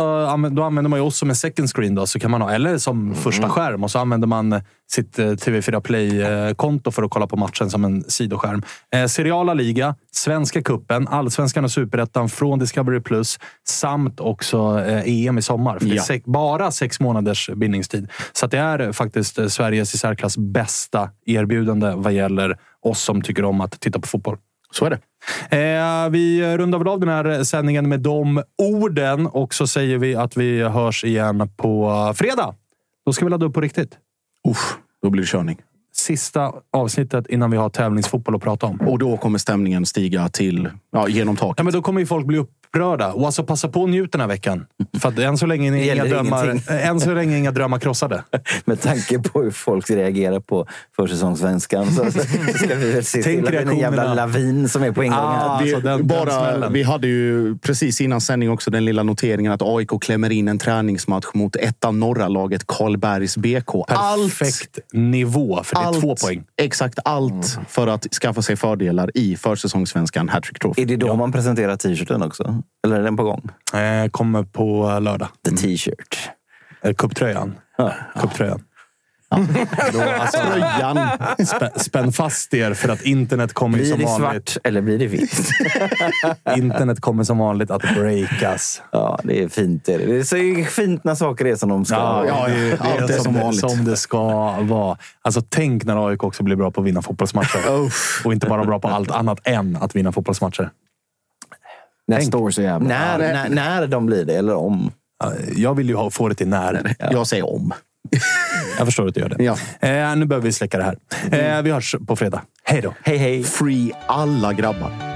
då använder man ju oss som en second screen, då, så kan man ha, eller som första skärm. Och så använder man sitt eh, TV4 Play-konto för att kolla på matchen som en sidoskärm. Eh, Seriala liga, Svenska kuppen, Allsvenskan och Superettan från Discovery Plus samt också eh, EM i sommar. För det är Ja. bara sex månaders bindningstid. Så det är faktiskt Sveriges i särklass bästa erbjudande vad gäller oss som tycker om att titta på fotboll. Så är det. Eh, vi rundar väl av den här sändningen med de orden och så säger vi att vi hörs igen på fredag. Då ska vi ladda upp på riktigt. Uff, då blir det körning. Sista avsnittet innan vi har tävlingsfotboll att prata om. Och då kommer stämningen stiga till ja, genom taket. Ja, men då kommer ju folk bli upprörda. Och alltså passa på och njut den här veckan. För att än så länge är inga drömmar, ingenting. än så länge inga drömmar krossade. Med tanke på hur folk reagerar på försäsongssvenskan så, så ska vi väl se Tänk till att en jävla lavin som är på ingång. Ah, vi, alltså den- den bara, smällen. vi hade ju precis innan sändning också den lilla noteringen att AIK klämmer in en träningsmatch mot ettan norra-laget Karlbergs BK. Perfekt nivå, för det är allt, två poäng. Exakt allt för att skaffa sig fördelar i försäsongssvenskan Hattrick Trophy. Är det då man presenterar t-shirten också? Eller är den på gång? Eh, kommer på lördag. The t-shirt. Eh, Cuptröjan. Ja. Cuptröjan. Då, alltså, spä, spänn fast er för att internet kommer Blir som det vanligt. svart eller blir det vitt? Internet kommer som vanligt att breakas. Ja, det är fint. Det är, det. det är så fint när saker är som de ska. Ja, ja, det, det allt är är som som, det, vanligt. som det ska vara. Alltså, tänk när AIK också blir bra på att vinna fotbollsmatcher. Och inte bara bra på allt annat än att vinna fotbollsmatcher. Nästa år så jävlar. När, när, när de blir det, eller om. Ja, Jag vill ju ha, få det till när. Jag säger om. Jag förstår att du gör det. Ja. Eh, nu behöver vi släcka det här. Eh, vi hörs på fredag. Hej då! Hej, hej. Free alla grabbar.